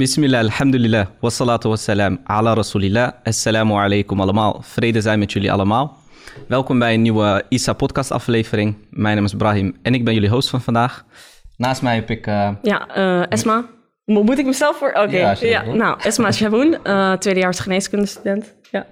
Bismillah, alhamdulillah, wassalatu wassalam ala rasulillah. Assalamu alaikum allemaal. Vrede zijn met jullie allemaal. Welkom bij een nieuwe ISA podcast aflevering. Mijn naam is Brahim en ik ben jullie host van vandaag. Naast mij heb ik... Uh... Ja, uh, Esma. Mo moet ik mezelf voor? Oké. Ja, ja, nou, Esma Shaboun, uh, tweedejaars geneeskundestudent. Ja.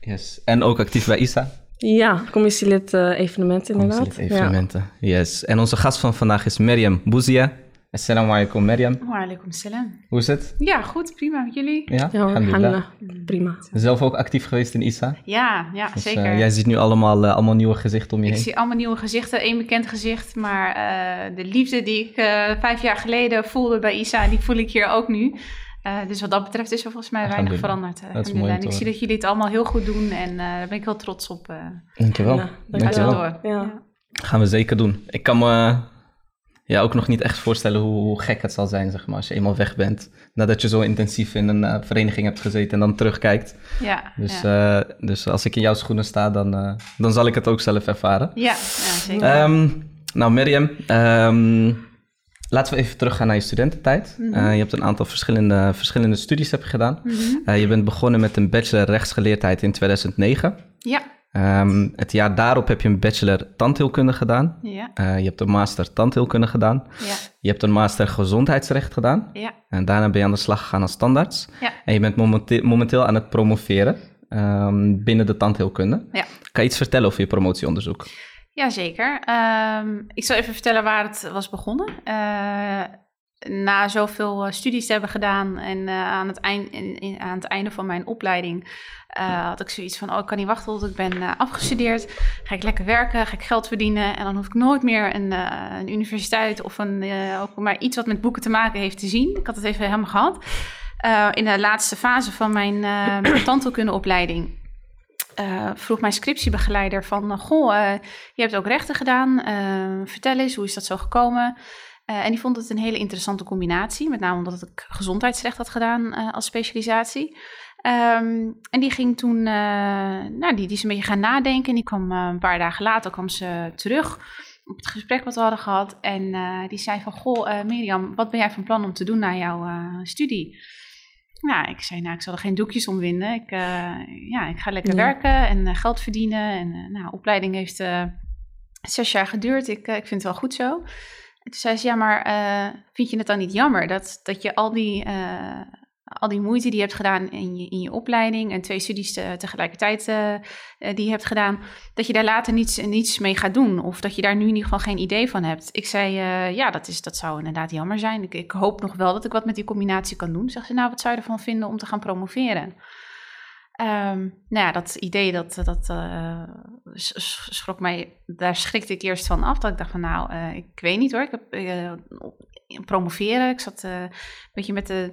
Yes. En ook actief bij ISA. Ja, commissielid evenementen inderdaad. Commissielid evenementen, ja. yes. En onze gast van vandaag is Miriam Bouzia. Assalamu alaikum, Miriam. Wa alaikum salam. Hoe is het? Ja, goed, prima. Met jullie? Ja, ja alhamdulillah. Prima. Zelf ook actief geweest in ISA? Ja, ja dus, zeker. Uh, jij ziet nu allemaal, uh, allemaal nieuwe gezichten om je ik heen. Ik zie allemaal nieuwe gezichten, één bekend gezicht. Maar uh, de liefde die ik vijf jaar geleden voelde bij ISA, die voel ik hier ook nu. dus wat dat betreft is er volgens mij weinig veranderd. Dat is mooi en ik zie dat jullie het allemaal heel goed doen en daar ben ik heel trots op. Dankjewel. Ja, dankjewel. Door. Ja. Gaan we zeker doen. Ik kan me ja, ook nog niet echt voorstellen hoe, hoe, gek het zal zijn, zeg maar, als je eenmaal weg bent. Nadat je zo intensief in een uh, vereniging hebt gezeten en dan terugkijkt. Ja, dus, ja. Uh, dus als ik in jouw schoenen sta, dan, uh, dan zal ik het ook zelf ervaren. Ja, ja zeker. Um, nou, Mirjam, um, laten we even teruggaan naar je studententijd. Mm -hmm. je hebt een aantal verschillende, verschillende studies heb je gedaan. Mm -hmm. je bent begonnen met een bachelor rechtsgeleerdheid in 2009. Ja. Um, het jaar daarop heb je een bachelor tandheelkunde gedaan. Ja. Uh, je hebt een master tandheelkunde gedaan. Ja. Je hebt een master gezondheidsrecht gedaan. Ja. En daarna ben je aan de slag gegaan als standaards. Ja. En je bent momenteel, momenteel aan het promoveren um, binnen de tandheelkunde. Ja. Kan je iets vertellen over je promotieonderzoek? Jazeker. Um, ik zal even vertellen waar het was begonnen. Uh, na zoveel studies te hebben gedaan en uh, aan, het eind, in, in, aan het einde van mijn opleiding uh, had ik zoiets van, oh, ik kan niet wachten tot ik ben uh, afgestudeerd. Ga ik lekker werken, ga ik geld verdienen en dan hoef ik nooit meer een, een universiteit of een, ook maar iets wat met boeken te maken heeft te zien. Ik had het even helemaal gehad. in de laatste fase van mijn tandheelkundeopleiding vroeg mijn scriptiebegeleider van, goh, je hebt ook rechten gedaan, vertel eens, hoe is dat zo gekomen? Uh, en die vond het een hele interessante combinatie, met name omdat ik gezondheidsrecht had gedaan uh, als specialisatie. Um, en die ging toen, uh, nou, die, die is een beetje gaan nadenken. En die kwam een paar dagen later kwam ze terug op het gesprek wat we hadden gehad. En die zei van, goh Mirjam, wat ben jij van plan om te doen na jouw studie? Nou, ik zei, nou, ik zal er geen doekjes om winnen. Ik, ja, ik ga lekker Ja. werken en geld verdienen. En nou, opleiding heeft zes jaar geduurd. Ik, ik vind het wel goed zo. En toen zei ze, ja, maar vind je het dan niet jammer dat, dat je al die, al die moeite die je hebt gedaan in je, in je opleiding en twee studies te, tegelijkertijd uh, die je hebt gedaan, dat je daar later niets, niets mee gaat doen of dat je daar nu in ieder geval geen idee van hebt? Ik zei, ja, dat, is, dat zou inderdaad jammer zijn. Ik, hoop nog wel dat ik wat met die combinatie kan doen. Zegt ze, nou, wat zou je ervan vinden om te gaan promoveren? Um, nou ja, dat idee, dat, dat schrok mij, daar schrikte ik eerst van af. Dat ik dacht van, nou, ik weet niet hoor. Ik heb promoveren. Ik zat een beetje met de,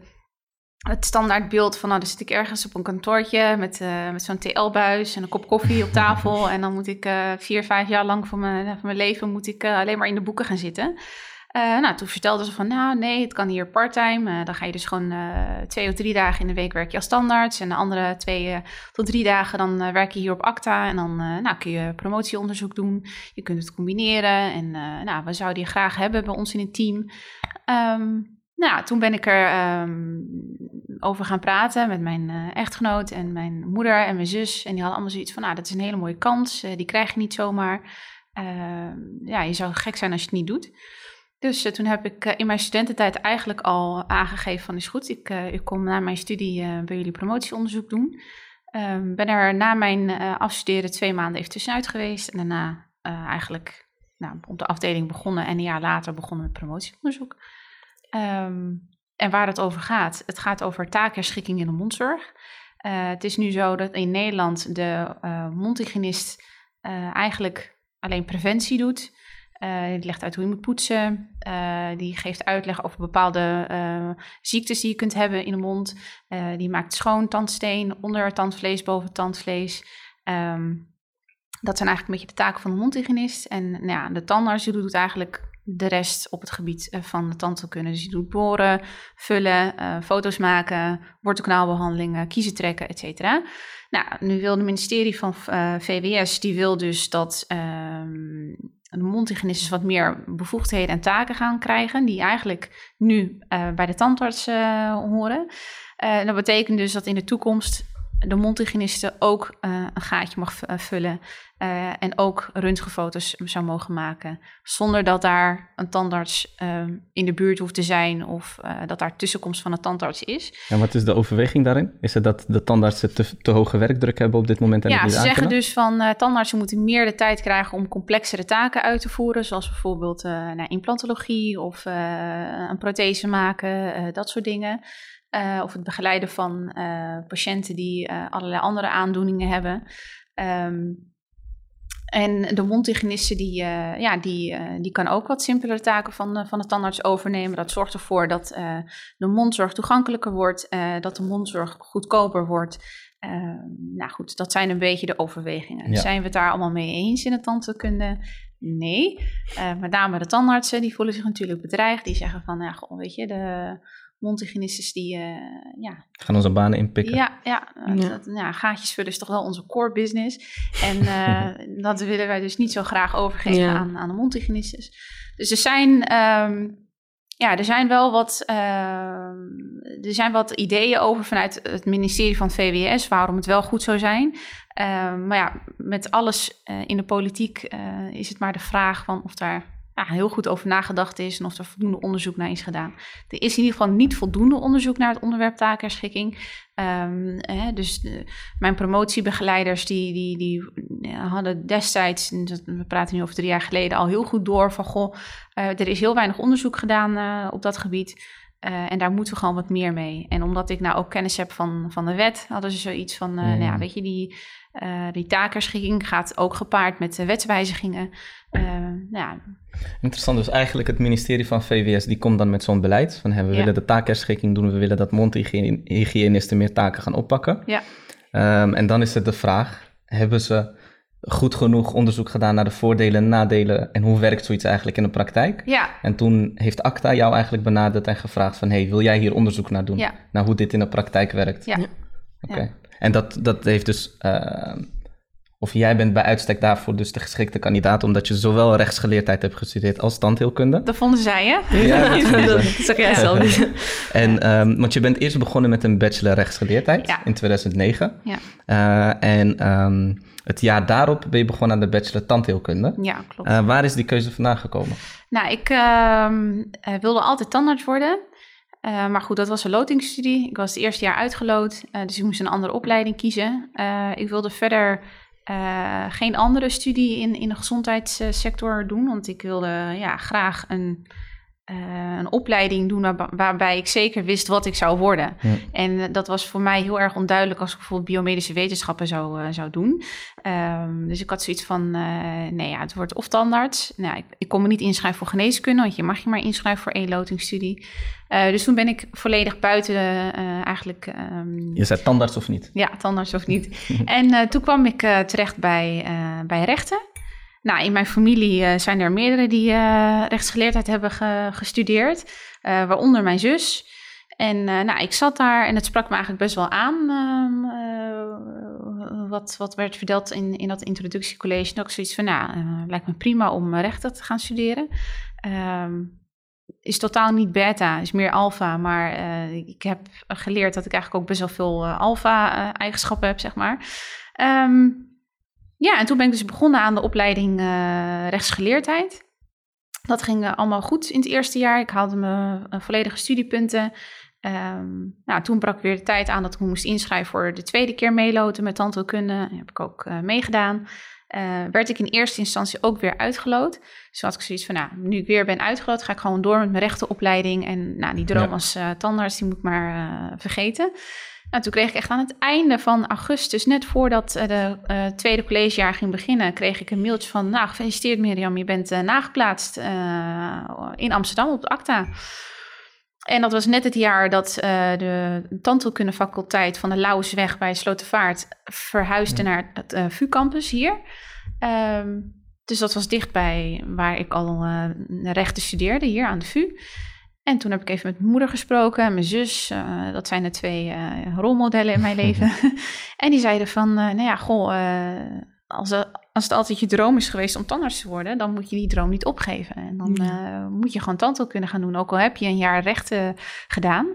het standaardbeeld van, nou, dan zit ik ergens op een kantoortje met, met zo'n TL-buis en een kop koffie op tafel. en dan moet ik vier, vijf jaar lang van mijn, van mijn leven moet ik alleen maar in de boeken gaan zitten. Nou, toen vertelde ze van, nou nee, het kan hier parttime. Dan ga je dus gewoon twee of drie dagen in de week werk je als standaards. En de andere twee tot drie dagen dan werk je hier op ACTA. En dan nou, kun je promotieonderzoek doen. Je kunt het combineren. En nou, we zouden je graag hebben bij ons in het team. Um, nou, toen ben ik er um, over gaan praten met mijn echtgenoot en mijn moeder en mijn zus. En die hadden allemaal zoiets van, nou, dat is een hele mooie kans. die krijg je niet zomaar. ja, je zou gek zijn als je het niet doet. Dus uh, toen heb ik in mijn studententijd eigenlijk al aangegeven van is goed, ik, ik kom na mijn studie bij jullie promotieonderzoek doen. Um, ben er na mijn afstuderen twee maanden even tussenuit geweest en daarna eigenlijk nou, op de afdeling begonnen en een jaar later begonnen met promotieonderzoek. Um, en waar het over gaat, het gaat over taakherschikking in de mondzorg. het is nu zo dat in Nederland de mondhygiënist eigenlijk alleen preventie doet. Uh, die legt uit hoe je moet poetsen. Uh, die geeft uitleg over bepaalde uh, ziektes die je kunt hebben in de mond. die maakt schoon tandsteen, onder tandvlees, boven tandvlees. Um, dat zijn eigenlijk een beetje de taken van de mondhygiënist. En nou ja, de tandarts die doet eigenlijk de rest op het gebied van de tandheelkunde. Dus die doet boren, vullen, foto's maken, wortelkanaalbehandelingen, kiezen trekken, et cetera. Nou, nu wil het ministerie van VWS, die wil dus dat... Um, de mondhygiënistes wat meer bevoegdheden en taken gaan krijgen, die eigenlijk nu bij de tandarts horen. dat betekent dus dat in de toekomst de mondhygiëniste ook uh, een gaatje mag uh, vullen uh, en ook röntgenfoto's zou mogen maken, zonder dat daar een tandarts in de buurt hoeft te zijn of dat daar tussenkomst van een tandarts is. En wat is de overweging daarin? Is het dat de tandartsen te, te hoge werkdruk hebben op dit moment? En ja, ze zeggen dus van tandartsen moeten meer de tijd krijgen om complexere taken uit te voeren, zoals bijvoorbeeld implantologie of een prothese maken, dat soort dingen. Uh, of het begeleiden van uh, patiënten die uh, allerlei andere aandoeningen hebben. Um, en de mondhygiëniste die, ja, die, die kan ook wat simpelere taken van, van de tandarts overnemen. Dat zorgt ervoor dat de mondzorg toegankelijker wordt, dat de mondzorg goedkoper wordt. Ehm, nou goed, dat zijn een beetje de overwegingen. Zijn we het daar allemaal mee eens in het tandheelkunde? Nee. met name de tandartsen, die voelen zich natuurlijk bedreigd. Die zeggen van, ja, goh, weet je, de mondhygiënistes die, uh, ja... Gaan onze banen inpikken. Ja, ja, uh, ja. Dat, ja, gaatjes vullen is toch wel onze core business. En uh, dat willen wij dus niet zo graag overgeven ja. aan, aan de mondhygiënistes. Dus er zijn, um, ja, er zijn wel wat, er zijn wat ideeën over vanuit het ministerie van VWS, waarom het wel goed zou zijn. maar ja, met alles in de politiek is het maar de vraag van of daar ja, heel goed over nagedacht is en of er voldoende onderzoek naar is gedaan. Er is in ieder geval niet voldoende onderzoek naar het onderwerp taakherschikking. Um, hè, dus de, mijn promotiebegeleiders die, die, die hadden destijds, we praten nu over drie jaar geleden, al heel goed door van goh, uh, er is heel weinig onderzoek gedaan uh, op dat gebied. Uh, en daar moeten we gewoon wat meer mee. En omdat ik nou ook kennis heb van, van de wet, hadden ze zoiets van, mm. nou ja, weet je, die, die taakherschikking gaat ook gepaard met wetswijzigingen. Nou ja, Interessant, dus eigenlijk het ministerie van VWS die komt dan met zo'n beleid van we willen de taakherschikking doen, we willen dat mondhygiënisten meer taken gaan oppakken. Ja. Um, en dan is het de vraag, hebben ze goed genoeg onderzoek gedaan naar de voordelen en nadelen en hoe werkt zoiets eigenlijk in de praktijk? Ja. En toen heeft ACTA jou eigenlijk benaderd en gevraagd van hey, wil jij hier onderzoek naar doen? Ja. Naar hoe dit in de praktijk werkt? Ja. Oké. Ja. En dat, dat heeft dus... Uh, of jij bent bij uitstek daarvoor dus de geschikte kandidaat, omdat je zowel rechtsgeleerdheid hebt gestudeerd als tandheelkunde. Dat vonden zij, hè? Ja, dat, dat zeg jij zelf. en, um, want je bent eerst begonnen met een bachelor rechtsgeleerdheid ja. in 2009. Ja. Uh, en um, het jaar daarop ben je begonnen aan de bachelor tandheelkunde. Ja, klopt. Uh, waar is die keuze vandaan gekomen? Nou, ik uh, wilde altijd tandarts worden. Uh, maar goed, dat was een lotingsstudie. Ik was het eerste jaar uitgeloot, uh, dus ik moest een andere opleiding kiezen. Uh, ik wilde verder geen andere studie in, in de gezondheidssector doen, want ik wilde ja, graag een uh, een opleiding doen waar, waarbij ik zeker wist wat ik zou worden. Ja. En dat was voor mij heel erg onduidelijk als ik bijvoorbeeld biomedische wetenschappen zou, uh, zou doen. Um, dus ik had zoiets van, nee ja, het wordt of tandarts. Nou, ik, ik kon me niet inschrijven voor geneeskunde, want je mag je maar inschrijven voor één lotingsstudie. dus toen ben ik volledig buiten eigenlijk... Um, je zei tandarts of niet? Ja, tandarts of niet. en toen kwam ik terecht bij, bij rechten. Nou, in mijn familie zijn er meerdere die rechtsgeleerdheid hebben ge gestudeerd, waaronder mijn zus. En nou, ik zat daar en het sprak me eigenlijk best wel aan ehm, wat, wat werd verteld in, in dat introductiecollege. En ook zoiets van, nou, lijkt me prima om rechten te gaan studeren. Um, is totaal niet beta, is meer alfa. Maar ik heb geleerd dat ik eigenlijk ook best wel veel alfa-eigenschappen heb, zeg maar. Um, ja, en toen ben ik dus begonnen aan de opleiding uh, rechtsgeleerdheid. Dat ging uh, allemaal goed in het eerste jaar. Ik haalde uh, volledige studiepunten. Um, nou, toen brak weer de tijd aan dat ik me moest inschrijven voor de tweede keer meeloten met tandheelkunde. Dat heb ik ook meegedaan. Werd ik in eerste instantie ook weer uitgeloot. Dus had ik zoiets van, nou, nu ik weer ben uitgeloot, ga ik gewoon door met mijn rechtenopleiding. En nou, die droom ja. als tandarts, die moet ik maar vergeten. Nou, toen kreeg ik echt aan het einde van augustus, net voordat de tweede collegejaar ging beginnen, kreeg ik een mailtje van, nou gefeliciteerd Mirjam, je bent nageplaatst in Amsterdam op de ACTA. En dat was net het jaar dat de tandheelkunde faculteit van de Lauwsweg bij Slotervaart verhuisde ja. naar het VU-campus hier. Um, dus dat was dichtbij waar ik al rechten studeerde, hier aan de VU. En toen heb ik even met mijn moeder gesproken, mijn zus. Uh, dat zijn de twee uh, rolmodellen in mijn leven. en die zeiden van, uh, nou ja, goh, als, als het altijd je droom is geweest om tandarts te worden, dan moet je die droom niet opgeven. En dan uh, moet je gewoon tandheelkunde gaan doen, ook al heb je een jaar rechten gedaan.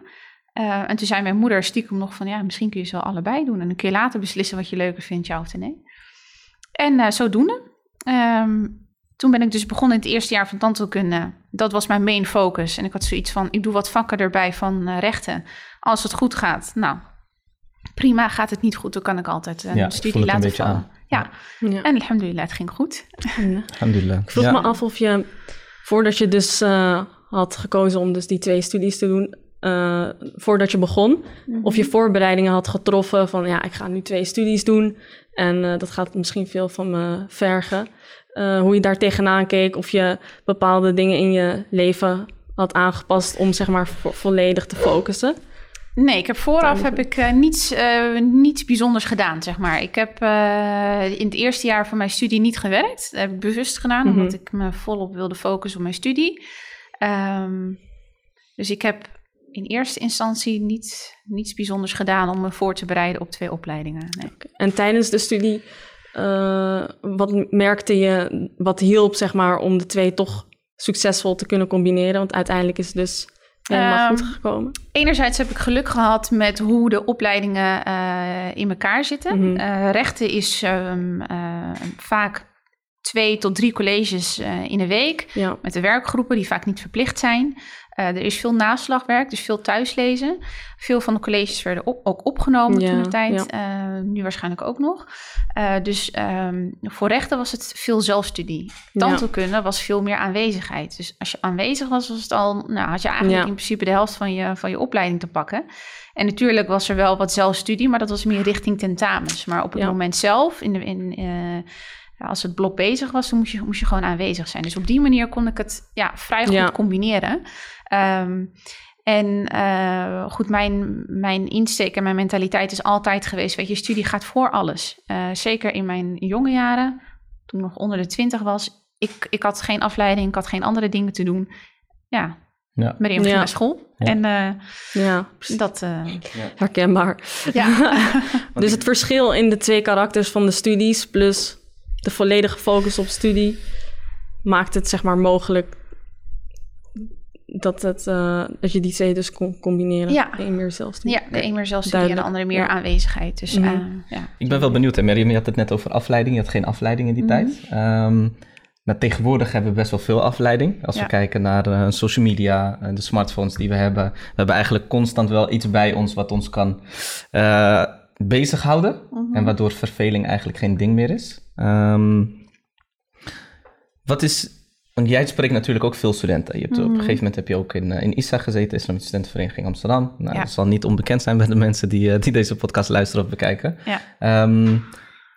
Uh, en toen zei mijn moeder stiekem nog van, ja, misschien kun je ze wel allebei doen. En dan kun je later beslissen wat je leuker vindt, ja of nee. En uh, zodoende. Um, toen ben ik dus begonnen in het eerste jaar van tandheelkunde. Dat was mijn main focus. En ik had zoiets van, ik doe wat vakken erbij van uh, rechten. Als het goed gaat, nou, prima. Gaat het niet goed, dan kan ik altijd een ja, studie laten vallen. Ja. ja. en alhamdulillah, het ging goed. Alhamdulillah. Ik vroeg ja. me af of je, voordat je dus uh, had gekozen om dus die twee studies te doen... Uh, voordat je begon, mm -hmm. of je voorbereidingen had getroffen van... ja, ik ga nu twee studies doen en uh, dat gaat misschien veel van me vergen. Uh, hoe je daar tegenaan keek, of je bepaalde dingen in je leven had aangepast om zeg maar vo volledig te focussen? Nee, ik heb vooraf heb ik uh, niets, uh, niets bijzonders gedaan, zeg maar. Ik heb uh, in het eerste jaar van mijn studie niet gewerkt. Dat heb ik bewust gedaan, mm -hmm. omdat ik me volop wilde focussen op mijn studie. Um, dus ik heb in eerste instantie niet, niets bijzonders gedaan om me voor te bereiden op twee opleidingen. Nee. Okay. En tijdens de studie, wat merkte je, wat hielp zeg maar om de twee toch succesvol te kunnen combineren? Want uiteindelijk is het dus helemaal um, goed gekomen. Enerzijds heb ik geluk gehad met hoe de opleidingen uh, in elkaar zitten. Mm -hmm. uh, rechten is um, vaak twee tot drie colleges in een week. Ja. Met de werkgroepen die vaak niet verplicht zijn. Uh, er is veel naslagwerk, dus veel thuislezen. Veel van de colleges werden op, ook opgenomen ja, toen de tijd. Ja. Uh, nu waarschijnlijk ook nog. Dus um, voor rechten was het veel zelfstudie. Tandheelkunde was veel meer aanwezigheid. Dus als je aanwezig was, was het al, nou, had je eigenlijk in principe de helft van je, van je opleiding te pakken. En natuurlijk was er wel wat zelfstudie, maar dat was meer richting tentamens. Maar op het moment zelf, in de, in, ja, als het blok bezig was, dan moest je, moest je gewoon aanwezig zijn. Dus op die manier kon ik het ja, vrij goed ja. combineren. Um, en uh, goed, mijn, mijn insteek en mijn mentaliteit is altijd geweest, weet je, studie gaat voor alles. Uh, zeker in mijn jonge jaren, toen ik nog onder de twintig was. Ik, ik had geen afleiding, ik had geen andere dingen te doen. Ja, ja. Mariam ging naar school. Ja. En uh, ja, dat... Uh, herkenbaar. Ja. dus het verschil in de twee karakters van de studies plus de volledige focus op studie maakt het zeg maar mogelijk dat, het, uh, dat je die twee dus kon combineren. Ja. De een meer zelfstudie. Ja, de een meer zelfstudie en de andere meer ja. aanwezigheid. Dus, Mhm. uh, ja. Ik ben wel benieuwd, hè, Miriam, je had het net over afleiding. Je had geen afleiding in die Mhm. tijd. Ehm, nou, tegenwoordig hebben we best wel veel afleiding. Als Ja. we kijken naar eh, social media, en de smartphones die we hebben. We hebben eigenlijk constant wel iets bij ons wat ons kan eh, bezighouden. Mhm. En waardoor verveling eigenlijk geen ding meer is. Ehm, wat is... Want jij spreekt natuurlijk ook veel studenten. Je hebt, Op Mhm. een gegeven moment heb je ook in, eh, in ISA gezeten, Islamitische Studentenvereniging Amsterdam. Nou, Ja. Dat zal niet onbekend zijn bij de mensen die, eh, die deze podcast luisteren of bekijken. Ja. Ehm,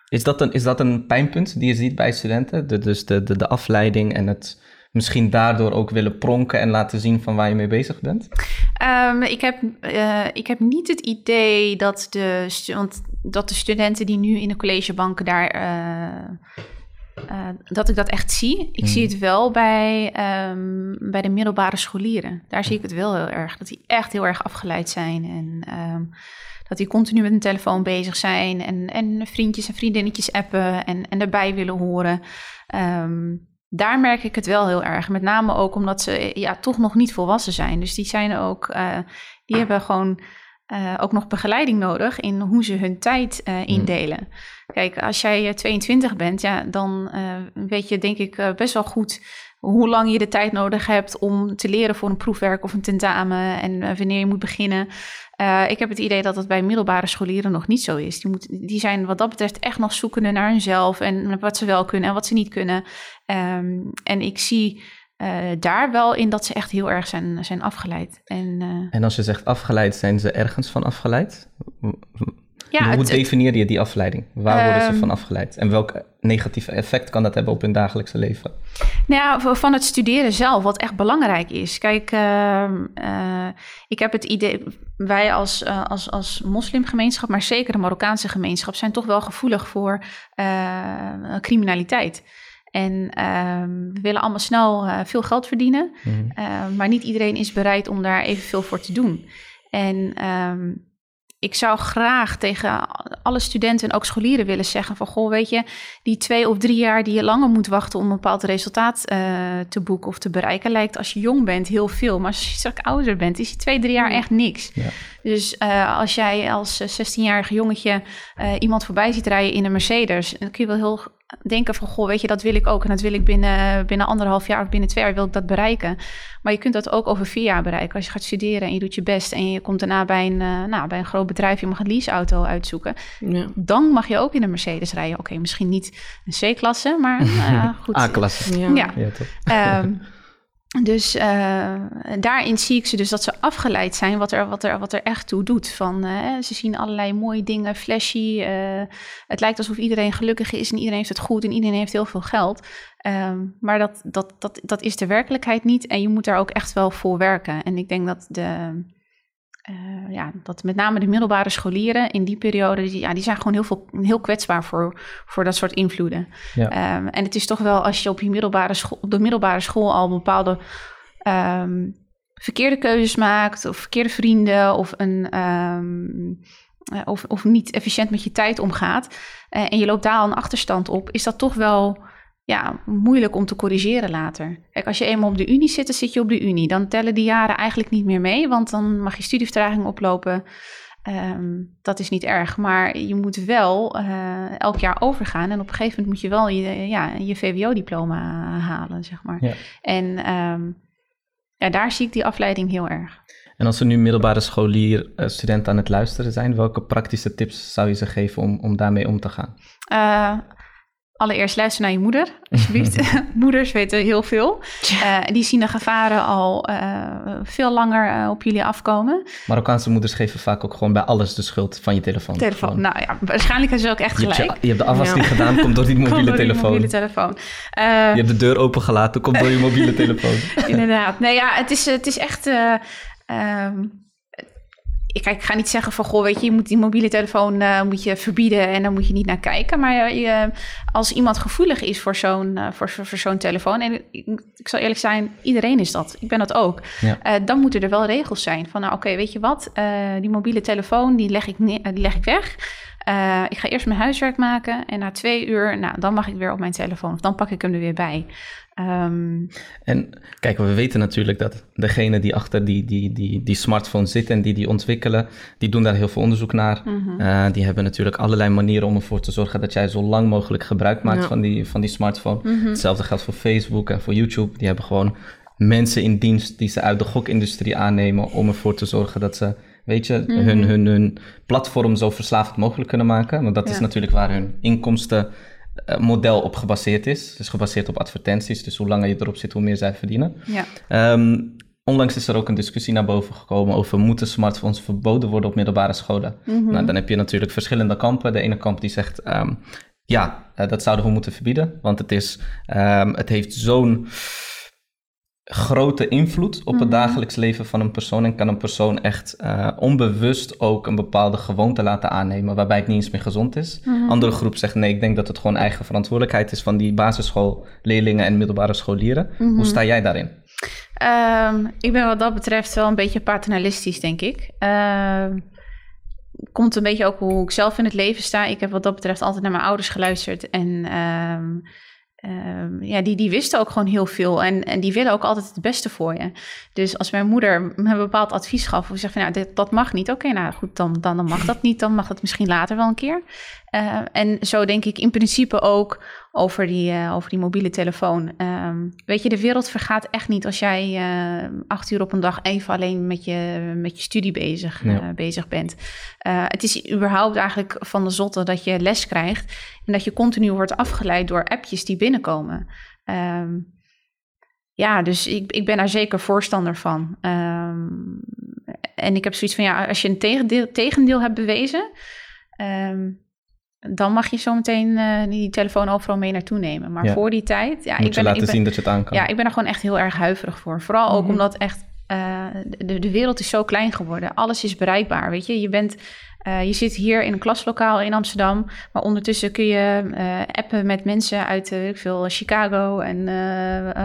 is, dat een, is dat een pijnpunt die je ziet bij studenten? De, dus de, de, de afleiding en het misschien daardoor ook willen pronken en laten zien van waar je mee bezig bent? Um, ik, heb, uh, ik heb niet het idee dat de, want dat de studenten die nu in de collegebanken daar. Uh, uh, dat ik dat echt zie. Ik zie het wel bij, um, bij de middelbare scholieren. Daar zie ik het wel heel erg. Dat die echt heel erg afgeleid zijn. En um, dat die continu met een telefoon bezig zijn. En, en vriendjes en vriendinnetjes appen. En, en erbij willen horen. Um, daar merk ik het wel heel erg. Met name ook omdat ze ja, toch nog niet volwassen zijn. Dus die zijn ook, uh, die hebben gewoon uh, ook nog begeleiding nodig in hoe ze hun tijd uh, indelen. Mm. Kijk, als jij 22 bent, ja, dan weet je denk ik best wel goed hoe lang je de tijd nodig hebt om te leren voor een proefwerk of een tentamen en wanneer je moet beginnen. Uh, ik heb het idee dat dat bij middelbare scholieren nog niet zo is. Die, moet, die zijn wat dat betreft echt nog zoekende naar hunzelf en wat ze wel kunnen en wat ze niet kunnen. Um, en ik zie uh, daar wel in dat ze echt heel erg zijn, zijn afgeleid. En, en als je zegt afgeleid, zijn ze ergens van afgeleid? Ja, Hoe het, definieer je die afleiding? Waar worden um, ze van afgeleid? En welk negatief effect kan dat hebben op hun dagelijkse leven? Nou ja, van het studeren zelf, wat echt belangrijk is. Kijk, uh, uh, ik heb het idee, wij als, uh, als, als moslimgemeenschap, maar zeker de Marokkaanse gemeenschap, zijn toch wel gevoelig voor uh, criminaliteit. En uh, we willen allemaal snel uh, veel geld verdienen, mm. uh, maar niet iedereen is bereid om daar evenveel voor te doen. En um, ik zou graag tegen alle studenten en ook scholieren willen zeggen van goh, weet je, die twee of drie jaar die je langer moet wachten om een bepaald resultaat uh, te boeken of te bereiken, lijkt als je jong bent heel veel. Maar als je straks ouder bent, is die twee, drie jaar echt niks. Ja. Dus uh, als jij als 16-jarig jongetje uh, iemand voorbij ziet rijden in een Mercedes, dan kun je wel heel denken van, goh, weet je, dat wil ik ook. En dat wil ik binnen, binnen anderhalf jaar of binnen twee jaar wil ik dat bereiken. Maar je kunt dat ook over vier jaar bereiken. Als je gaat studeren en je doet je best en je komt daarna bij een, uh, nou, bij een groot bedrijf, je mag een leaseauto uitzoeken. Ja. Dan mag je ook in een Mercedes rijden. Oké, misschien niet een C-klasse, maar uh, goed. A-klasse. Ja. ja. ja um, dus uh, daarin zie ik ze dus dat ze afgeleid zijn wat er, wat er, wat er echt toe doet. Van, uh, ze zien allerlei mooie dingen, flashy. Uh, het lijkt alsof iedereen gelukkig is en iedereen heeft het goed en iedereen heeft heel veel geld. Um, maar dat, dat, dat, dat is de werkelijkheid niet en je moet daar ook echt wel voor werken. En ik denk dat de, uh, ja, dat met name de middelbare scholieren in die periode, die, ja, die zijn gewoon heel, veel, heel kwetsbaar voor, voor dat soort invloeden. Ja. Um, en het is toch wel als je op, je middelbare school, op de middelbare school al bepaalde um, verkeerde keuzes maakt, of verkeerde vrienden, of, een, um, of, of niet efficiënt met je tijd omgaat, uh, en je loopt daar al een achterstand op, is dat toch wel ja, moeilijk om te corrigeren later. Kijk, als je eenmaal op de unie zit, dan zit je op de unie. Dan tellen die jaren eigenlijk niet meer mee, want dan mag je studievertraging oplopen. Um, dat is niet erg, maar je moet wel uh, elk jaar overgaan. En op een gegeven moment moet je wel je, ja, je VWO-diploma halen, zeg maar. Ja. En um, ja, daar zie ik die afleiding heel erg. En als er nu middelbare scholier uh, studenten aan het luisteren zijn, welke praktische tips zou je ze geven om, om daarmee om te gaan? Uh, allereerst luister naar je moeder, alsjeblieft. Moeders weten heel veel. Uh, die zien de gevaren al uh, veel langer uh, op jullie afkomen. Marokkaanse moeders geven vaak ook gewoon bij alles de schuld van je telefoon. Telefoon, gewoon. nou ja, waarschijnlijk hebben ze ook echt gelijk. Je hebt, je, je hebt de afwas ja. niet gedaan, komt door die mobiele door telefoon. Die mobiele telefoon. je hebt de deur opengelaten, komt door je mobiele telefoon. Inderdaad. Nee, ja, het is, het is echt... Um, ik, ik ga niet zeggen van, goh, weet je, je moet die mobiele telefoon uh, moet je verbieden en dan moet je niet naar kijken. Maar je, als iemand gevoelig is voor zo'n uh, voor, voor, zo'n telefoon, en ik, ik, zal eerlijk zijn, iedereen is dat. Ik ben dat ook. Ja. Dan moeten er wel regels zijn van, nou oké, weet je wat, die mobiele telefoon, die leg ik, die leg ik weg. Uh, ik ga eerst mijn huiswerk maken en na twee uur, nou, dan mag ik weer op mijn telefoon. Of dan pak ik hem er weer bij. Um, en kijk, we weten natuurlijk dat degene die achter die, die, die, die smartphone zit en die die ontwikkelen, die doen daar heel veel onderzoek naar. Mm -hmm. uh, die hebben natuurlijk allerlei manieren om ervoor te zorgen dat jij zo lang mogelijk gebruik maakt ja. van, die, van die smartphone. Mm -hmm. Hetzelfde geldt voor Facebook en voor YouTube. Die hebben gewoon mensen in dienst die ze uit de gokindustrie aannemen om ervoor te zorgen dat ze weet je, mm -hmm. hun, hun, hun platform zo verslavend mogelijk kunnen maken. Want dat ja. is natuurlijk waar hun inkomstenmodel op gebaseerd is. Het is gebaseerd op advertenties, dus hoe langer je erop zit, hoe meer zij verdienen. Ja. Um, onlangs is er ook een discussie naar boven gekomen over moeten smartphones verboden worden op middelbare scholen. Mm -hmm. Nou, dan heb je natuurlijk verschillende kampen. De ene kamp die zegt, um, ja, uh, dat zouden we moeten verbieden, want het, is, um, het heeft zo'n grote invloed op het mhm. dagelijks leven van een persoon en kan een persoon echt uh, onbewust ook een bepaalde gewoonte laten aannemen waarbij het niet eens meer gezond is. Mm Andere groep zegt nee, ik denk dat het gewoon eigen verantwoordelijkheid is van die basisschoolleerlingen en middelbare scholieren. Hoe sta jij daarin? Um, ik ben wat dat betreft wel een beetje paternalistisch, denk ik. Uh, komt een beetje ook hoe ik zelf in het leven sta. Ik heb wat dat betreft altijd naar mijn ouders geluisterd en... Uh, Um, ja, die, die wisten ook gewoon heel veel en, en die willen ook altijd het beste voor je. Dus als mijn moeder me een bepaald advies gaf, of zegt van nou, dit, dat mag niet, oké, nou goed, dan, dan, dan mag dat niet, dan mag dat misschien later wel een keer. Uh, en zo denk ik in principe ook over die, uh, over die mobiele telefoon. Um, weet je, de wereld vergaat echt niet als jij uh, acht uur op een dag even alleen met je, met je studie bezig, ja. bezig bent. het is überhaupt eigenlijk van de zotte dat je les krijgt en dat je continu wordt afgeleid door appjes die binnenkomen. Um, ja, dus ik, ik ben daar zeker voorstander van. Um, en ik heb zoiets van, ja, als je een tegendeel, tegendeel hebt bewezen, um, dan mag je zometeen uh, die telefoon overal mee naartoe nemen. Maar ja. voor die tijd... Ja, Moet ik ben, je laten ik ben, zien dat je het aan kan. Ja, ik ben er gewoon echt heel erg huiverig voor. Vooral ook mm -hmm. omdat echt eh, de, de wereld is zo klein geworden. Alles is bereikbaar, weet je. Je bent... Uh, je zit hier in een klaslokaal in Amsterdam, maar ondertussen kun je uh, appen met mensen uit uh, veel Chicago en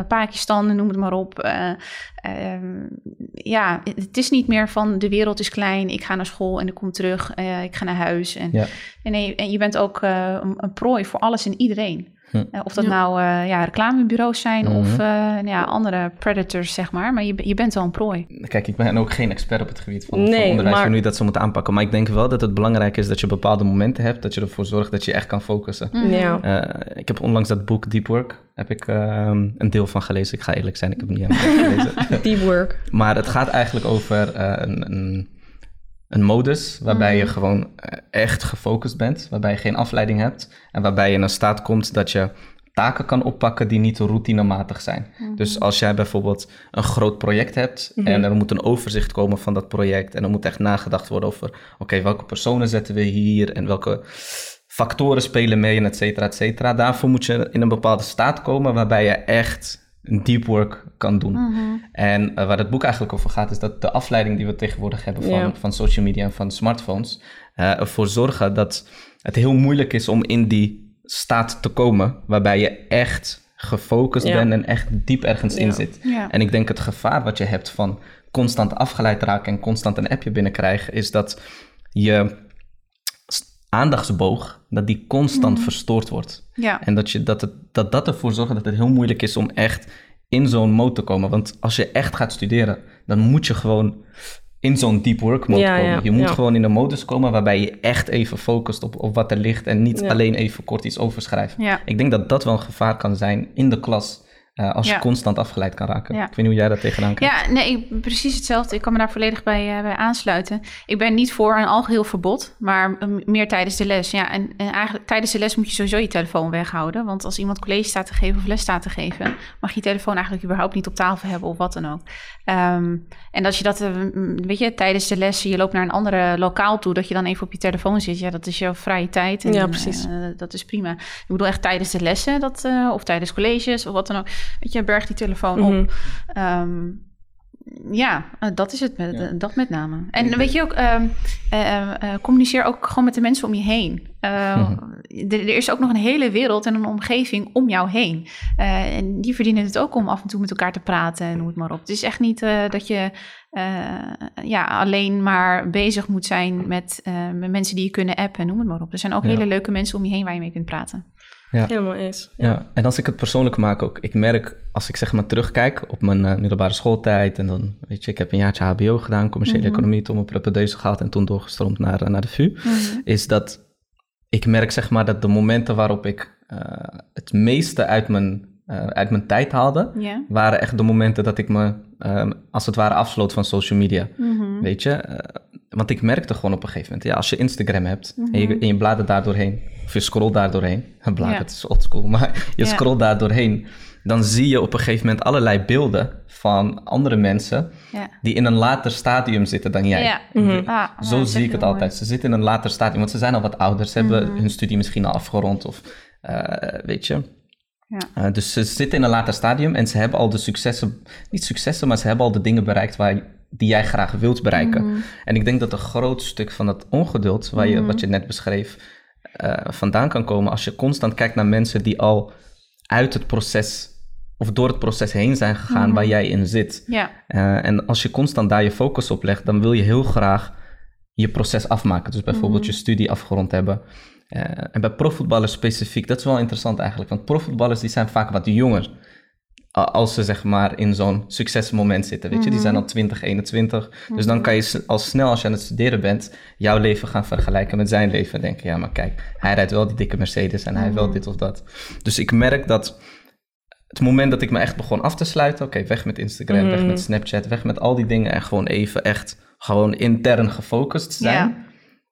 Pakistan, noem het maar op. Ehm, ja, het is niet meer van de wereld is klein, ik ga naar school en ik kom terug, ik ga naar huis. En, ja. en, je bent ook een, een prooi voor alles en iedereen. Eh, of dat nou uh, ja, reclamebureaus zijn of uh, ja, andere predators, zeg maar. Maar je, je bent wel een prooi. Kijk, ik ben ook geen expert op het gebied van, nee, van onderwijs, maar... hoe nu dat ze moeten aanpakken. Maar ik denk wel dat het belangrijk is dat je bepaalde momenten hebt, dat je ervoor zorgt dat je echt kan focussen. Mhm. Ja. ik heb onlangs dat boek Deep Work, heb ik ehm, een deel van gelezen. Ik ga eerlijk zijn, ik heb het niet helemaal gelezen. Deep Work. Maar het gaat eigenlijk over een, een een modus waarbij je mhm. gewoon eh, echt gefocust bent, waarbij je geen afleiding hebt en waarbij je in een staat komt dat je taken kan oppakken die niet routinematig zijn. Mhm. Dus als jij bijvoorbeeld een groot project hebt mhm. en er moet een overzicht komen van dat project en er moet echt nagedacht worden over, oké, welke personen zetten we hier en welke factoren spelen mee en et cetera, et cetera. Daarvoor moet je in een bepaalde staat komen waarbij je echt deep work kan doen. Mhm. En uh, waar het boek eigenlijk over gaat, is dat de afleiding die we tegenwoordig hebben van, van social media en van smartphones, uh, ervoor zorgen dat het heel moeilijk is om in die staat te komen, waarbij je echt gefocust bent en echt diep ergens in zit. En ik denk het gevaar wat je hebt van constant afgeleid raken en constant een appje binnenkrijgen, is dat je aandachtsboog, dat die constant mm. verstoord wordt. Ja. En dat, je, dat, het, dat dat ervoor zorgt dat het heel moeilijk is om echt in zo'n mode te komen. Want als je echt gaat studeren, dan moet je gewoon in zo'n deep work mode komen. je moet gewoon in een modus komen waarbij je echt even focust op, op wat er ligt en niet alleen even kort iets overschrijven. Ik denk dat dat wel een gevaar kan zijn in de klas. Uh, als je constant afgeleid kan raken. Ik weet niet hoe jij dat tegenaan kijkt. Ja, nee, precies hetzelfde. Ik kan me daar volledig bij, uh, bij aansluiten. Ik ben niet voor een algeheel verbod, maar meer tijdens de les. Ja, en, en, eigenlijk tijdens de les moet je sowieso je telefoon weghouden. Want als iemand college staat te geven of les staat te geven, mag je je telefoon eigenlijk überhaupt niet op tafel hebben of wat dan ook. Um, en als je dat, uh, weet je, tijdens de les, je loopt naar een andere lokaal toe, dat je dan even op je telefoon zit. Ja, dat is jouw vrije tijd. En, ja, precies. dat is prima. Ik bedoel echt tijdens de lessen, dat, of tijdens colleges of wat dan ook Weet je, berg die telefoon op. Mhm. Ehm, ja, eh, dat is het, met, dat met name. En weet je ook, um, uh, communiceer ook gewoon met de mensen om je heen. Mhm. er, is ook nog een hele wereld en een omgeving om jou heen. en die verdienen het ook om af en toe met elkaar te praten en noem het maar op. Het is echt niet dat je ja, alleen maar bezig moet zijn met, met mensen die je kunnen appen en noem het maar op. Er zijn ook hele leuke mensen om je heen waar je mee kunt praten. Ja. Helemaal eens. Ja. en als ik het persoonlijk maak ook, ik merk als ik zeg maar terugkijk op mijn uh, middelbare schooltijd en dan, weet je, ik heb een jaartje HBO gedaan, commerciële mm -hmm. economie, toen mijn propedeuse gehad en toen doorgestroomd naar, eh, naar de VU, mhm. is dat ik merk zeg maar dat de momenten waarop ik uh, het meeste uit mijn, uit mijn tijd haalde, waren echt de momenten dat ik me ehm, als het ware afsloot van social media. Mhm. Weet je, want ik merkte gewoon op een gegeven moment, ja, als je Instagram hebt en, je, mhm. en je bladert daar doorheen, of je scrolt daar doorheen, bladert, is oldschool, maar je scrolt daar doorheen, dan zie je op een gegeven moment allerlei beelden van andere mensen die in een later stadium zitten dan jij. Ja. Mhm. Ah, Zo zie ik het altijd. Ze zitten in een later stadium, want ze zijn al wat ouder, ze hebben hun studie misschien al afgerond of uh, weet je. Uh, dus ze zitten in een later stadium en ze hebben al de successen, niet successen, maar ze hebben al de dingen bereikt waar die jij graag wilt bereiken. Mhm. En ik denk dat een groot stuk van dat ongeduld, waar je, wat je net beschreef, uh, vandaan kan komen als je constant kijkt naar mensen die al uit het proces of door het proces heen zijn gegaan waar jij in zit. Ja. Uh, en als je constant daar je focus op legt, dan wil je heel graag je proces afmaken. Dus bijvoorbeeld mhm. je studie afgerond hebben. Uh, en bij profvoetballers specifiek, dat is wel interessant eigenlijk. Want profvoetballers die zijn vaak wat jonger als ze zeg maar in zo'n succesmoment zitten. Weet je, die zijn al 20, 21. Dus dan kan je al snel als je aan het studeren bent, jouw leven gaan vergelijken met zijn leven. En denken, ja, maar kijk, hij rijdt wel die dikke Mercedes en hij wil dit of dat. Dus ik merk dat het moment dat ik me echt begon af te sluiten, oké, weg met Instagram, weg met Snapchat, weg met al die dingen en gewoon even echt gewoon intern gefocust zijn.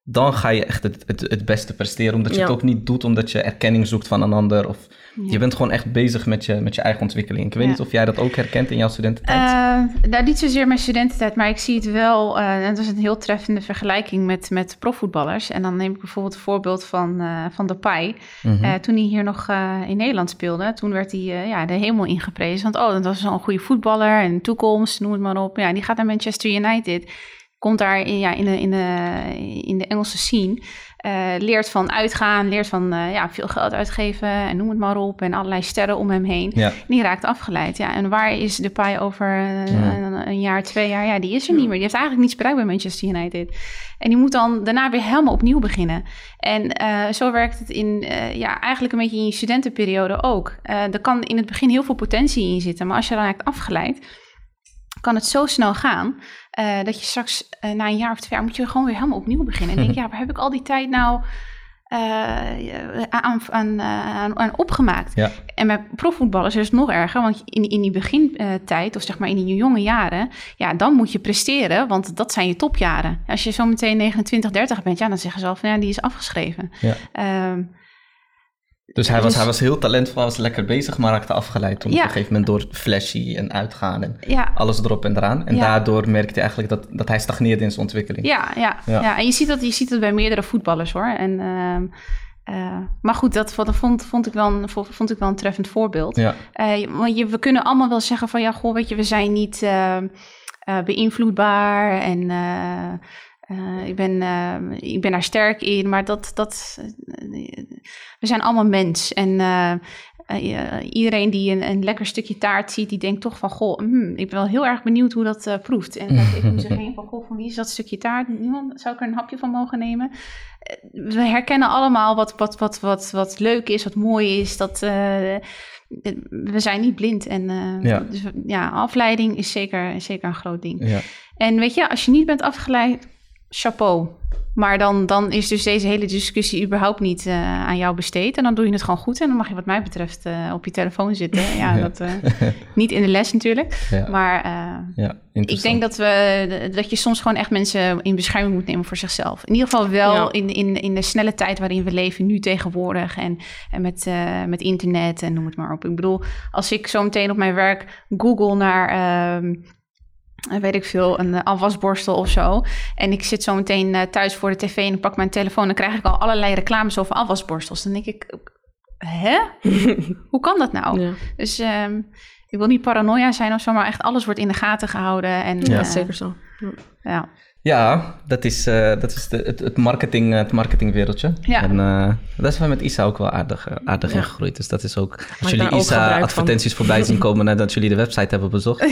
Dan ga je echt het, het, het beste presteren. Omdat je Ja. het ook niet doet omdat je erkenning zoekt van een ander. Of je bent gewoon echt bezig met je, met je eigen ontwikkeling. Ik weet Ja. niet of jij dat ook herkent in jouw studententijd. Eh, nou, niet zozeer mijn studententijd, maar ik zie het wel. eh en dat is een heel treffende vergelijking met, met profvoetballers. En dan neem ik bijvoorbeeld het voorbeeld van, eh van Depay. Mhm. Eh, toen hij hier nog eh, in Nederland speelde, toen werd hij eh, ja, de hemel ingeprezen. Want oh, dat was zo'n goede voetballer en toekomst, noem het maar op. Ja, die gaat naar Manchester United. Komt daar in, ja, in, de, in, de, in de Engelse scene. eh, leert van uitgaan, leert van eh, ja, veel geld uitgeven en noem het maar op. En allerlei sterren om hem heen. Ja. En die raakt afgeleid. Ja, en waar is Depay over eh, Ja. een, jaar, twee jaar? Ja, die is er niet meer. Die heeft eigenlijk niets bereikt bij Manchester United. En die moet dan daarna weer helemaal opnieuw beginnen. En zo werkt het in, ja, eigenlijk een beetje in je studentenperiode ook. Er kan in het begin heel veel potentie in zitten. Maar als je dan raakt afgeleid, kan het zo snel gaan... eh, dat je straks eh, na een jaar of twee jaar moet je gewoon weer helemaal opnieuw beginnen. En denk je, ja, waar heb ik al die tijd nou eh, aan, aan, aan, aan opgemaakt? Ja. En bij profvoetballers is het nog erger, want in, in die begintijd, of zeg maar in die jonge jaren, ja, dan moet je presteren, want dat zijn je topjaren. Als je zo meteen 29, 30 bent, ja, dan zeggen ze al van ja, die is afgeschreven. Ja. Ehm, Dus hij was, Dus- hij was heel talentvol, hij was lekker bezig, maar raakte afgeleid toen Ja. op een gegeven moment door flashy en uitgaan en ja, alles erop en eraan. En Ja. daardoor merkte hij eigenlijk dat, dat hij stagneerde in zijn ontwikkeling. ja, ja, Ja. En je ziet, dat, je ziet dat bij meerdere voetballers hoor. En, ehm, eh, maar goed, dat vond, vond, vond, ik wel een, vond ik wel een treffend voorbeeld. Ja. Eh, want je, we kunnen allemaal wel zeggen van ja, goh, weet je, we zijn niet eh, eh, beïnvloedbaar en eh, ik, ben, eh, ik ben daar sterk in, maar dat, dat eh, we zijn allemaal mens. En eh, iedereen die een, een lekker stukje taart ziet, die denkt toch van goh, hmm, ik ben wel heel erg benieuwd hoe dat proeft. En dat ik moet zeggen van goh, van wie is dat stukje taart? Niemand zou ik er een hapje van mogen nemen. We herkennen allemaal wat, wat, wat, wat, wat leuk is, wat mooi is. Dat, we zijn niet blind. En Ja. dus, ja, afleiding is zeker, zeker een groot ding. Ja. En weet je, als je niet bent afgeleid, chapeau. Maar dan, dan is dus deze hele discussie überhaupt niet eh, aan jou besteed. En dan doe je het gewoon goed. En dan mag je wat mij betreft eh, op je telefoon zitten. Ja, Ja. Dat, eh, niet in de les natuurlijk. Ja. Maar eh, ja, ik denk dat, we, dat je soms gewoon echt mensen in bescherming moet nemen voor zichzelf. In ieder geval wel Ja. in, in, in de snelle tijd waarin we leven, nu tegenwoordig. En, en met, eh, met internet en noem het maar op. Ik bedoel, als ik zo meteen op mijn werk google naar... ehm, eh, weet ik veel, een eh, afwasborstel of zo. En ik zit zo meteen eh, thuis voor de tv en ik pak mijn telefoon... dan krijg ik al allerlei reclames over afwasborstels. Dan denk ik, hè? Hoe kan dat nou? Ja, Dus ehm, ik wil niet paranoia zijn of zo, maar echt alles wordt in de gaten gehouden. En, ja eh, zeker zo. Ja. Ja. Ja, dat is, eh, dat is de, het, het, marketing, het marketingwereldje. Ja. En eh daar zijn we met Isa ook wel aardig, eh, aardig Ja. in gegroeid. Dus dat is ook... Als jullie Isa van. advertenties voorbij zien komen nadat jullie de website hebben bezocht.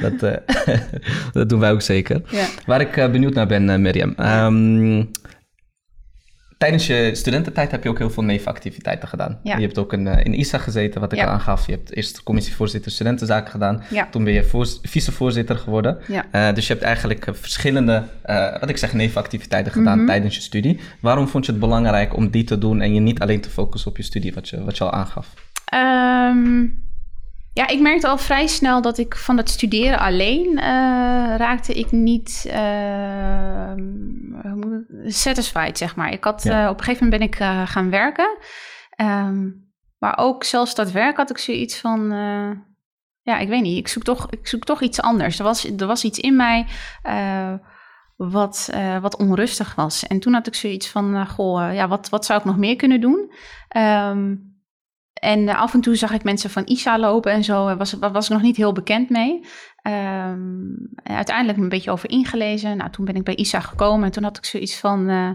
Dat, eh, dat doen wij ook zeker. Ja. Waar ik benieuwd naar ben, Mirjam. Ehm, tijdens je studententijd heb je ook heel veel nevenactiviteiten gedaan. Ja. Je hebt ook in, eh, in ISA gezeten, wat ik Ja. al aangaf. Je hebt eerst commissievoorzitter studentenzaken gedaan. Ja. Toen ben je voor, vicevoorzitter geworden. Eh, dus je hebt eigenlijk eh, verschillende, wat ik zeg, nevenactiviteiten gedaan Mhm. tijdens je studie. Waarom vond je het belangrijk om die te doen en je niet alleen te focussen op je studie, wat je, wat je al aangaf? Ehm, ja, ik merkte al vrij snel dat ik van het studeren alleen eh, raakte ik niet ik- satisfied, zeg maar. Ik had, Ja. eh, op een gegeven moment ben ik eh, gaan werken. Ehm, maar ook zelfs dat werk had ik zoiets van... eh, ja, ik weet niet. Ik zoek toch, ik zoek toch iets anders. Er was, er was iets in mij... eh, wat, eh, wat onrustig was. En toen had ik zoiets van, eh, goh, eh, ja, wat, wat zou ik nog meer kunnen doen? Ehm, en eh, af en toe zag ik mensen van ISA lopen en zo. Daar was, was ik nog niet heel bekend mee. En uiteindelijk een beetje over ingelezen. Nou, toen ben ik bij ISA gekomen en toen had ik zoiets van... eh,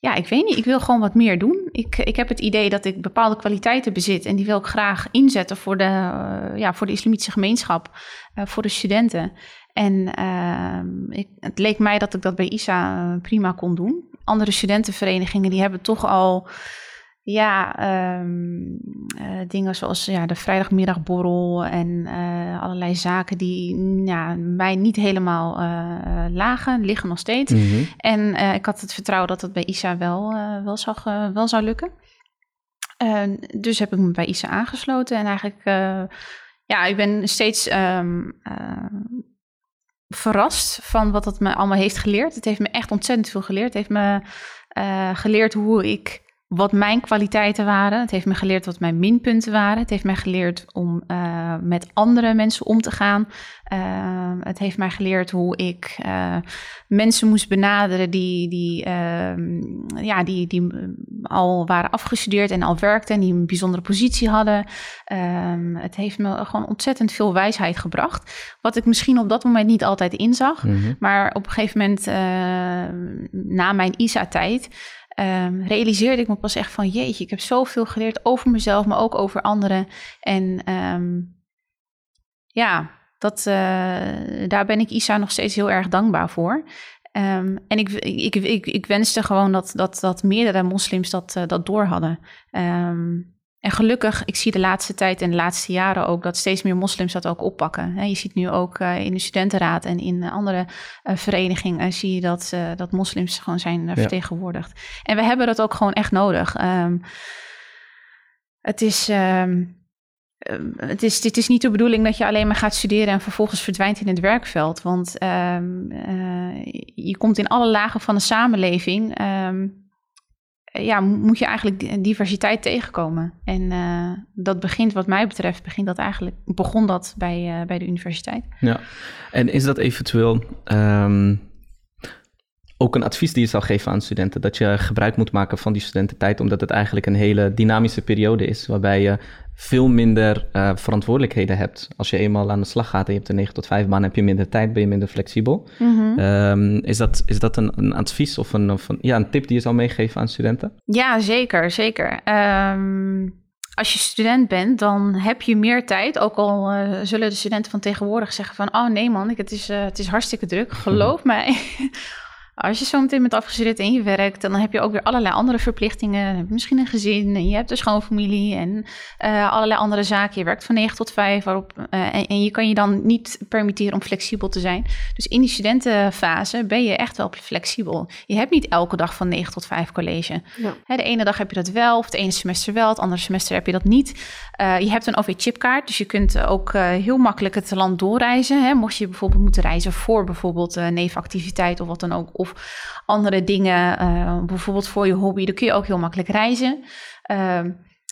ja, ik weet niet, ik wil gewoon wat meer doen. Ik, ik heb het idee dat ik bepaalde kwaliteiten bezit... en die wil ik graag inzetten voor de, eh, ja, voor de islamitische gemeenschap, eh, voor de studenten. En ehm, ik, het leek mij dat ik dat bij ISA eh, prima kon doen. Andere studentenverenigingen die hebben toch al ja, ehm, eh, dingen zoals ja, de vrijdagmiddagborrel en eh, allerlei zaken die mm, ja, mij niet helemaal eh, lagen, liggen nog steeds. En eh, ik had het vertrouwen dat het bij ISA wel, wel, zou, wel zou lukken. Eh, dus heb ik me bij ISA aangesloten en eigenlijk, ja, ik ben steeds, ehm, eh, verrast van wat het me allemaal heeft geleerd. Het heeft me echt ontzettend veel geleerd. Het heeft me geleerd hoe ik wat mijn kwaliteiten waren. Het heeft me geleerd wat mijn minpunten waren. Het heeft mij geleerd om uh, met andere mensen om te gaan. Uh, het heeft mij geleerd hoe ik uh, mensen moest benaderen die, die, ehm, ja, die, die al waren afgestudeerd en al werkten en die een bijzondere positie hadden. Ehm, het heeft me gewoon ontzettend veel wijsheid gebracht. Wat ik misschien op dat moment niet altijd inzag. Mm -hmm. Maar op een gegeven moment, na mijn ISA-tijd um, realiseerde ik me pas echt van jeetje, ik heb zoveel geleerd over mezelf, maar ook over anderen. En um, ja, dat, uh, daar ben ik Isa nog steeds heel erg dankbaar voor. Um, en ik, ik, ik, ik, wenste gewoon dat, dat, dat meerdere moslims dat, uh, dat door hadden. En gelukkig, ik zie de laatste tijd en de laatste jaren ook dat steeds meer moslims dat ook oppakken. Je ziet nu ook uh, in de studentenraad en in andere uh, verenigingen zie je dat, dat moslims gewoon zijn ja. vertegenwoordigd. En we hebben dat ook gewoon echt nodig. Um, het is. Um, het is, dit is niet de bedoeling dat je alleen maar gaat studeren en vervolgens verdwijnt in het werkveld. Want um, je komt in alle lagen van de samenleving ja, moet je eigenlijk diversiteit tegenkomen. En uh, dat begint, wat mij betreft, begint dat eigenlijk, begon dat bij, uh, bij de universiteit. Ja, en is dat eventueel um, ook een advies die je zou geven aan studenten? Dat je gebruik moet maken van die studententijd, omdat het eigenlijk een hele dynamische periode is, waarbij je veel minder uh, verantwoordelijkheden hebt. Als je eenmaal aan de slag gaat en je hebt een 9 tot 5 baan, heb je minder tijd, ben je minder flexibel. Mm -hmm. um, is, dat, is dat een, een advies of, een, of een, ja, een tip die je zou meegeven aan studenten? Ja, zeker, zeker. Um, als je student bent, dan heb je meer tijd. Ook al uh, zullen de studenten van tegenwoordig zeggen van... oh nee man, ik, het, is, uh, het is hartstikke druk. Geloof mij. Als je zo meteen bent afgestudeerd en je werkt, dan heb je ook weer allerlei andere verplichtingen. Misschien een gezin en je hebt een schoonfamilie en uh, allerlei andere zaken. Je werkt van 9 tot 5 waarop, uh, en, en, je kan je dan niet permitteren om flexibel te zijn. Dus in die studentenfase ben je echt wel flexibel. Je hebt niet elke dag van 9 tot 5 college. Ja. Hè, de ene dag heb je dat wel, of het ene semester wel, het andere semester heb je dat niet. Uh, je hebt een OV-chipkaart, dus je kunt ook heel makkelijk het land doorreizen. Hè, mocht je bijvoorbeeld moeten reizen voor bijvoorbeeld nevenactiviteit of wat dan ook. Of andere dingen, uh, bijvoorbeeld voor je hobby, dan kun je ook heel makkelijk reizen. Uh,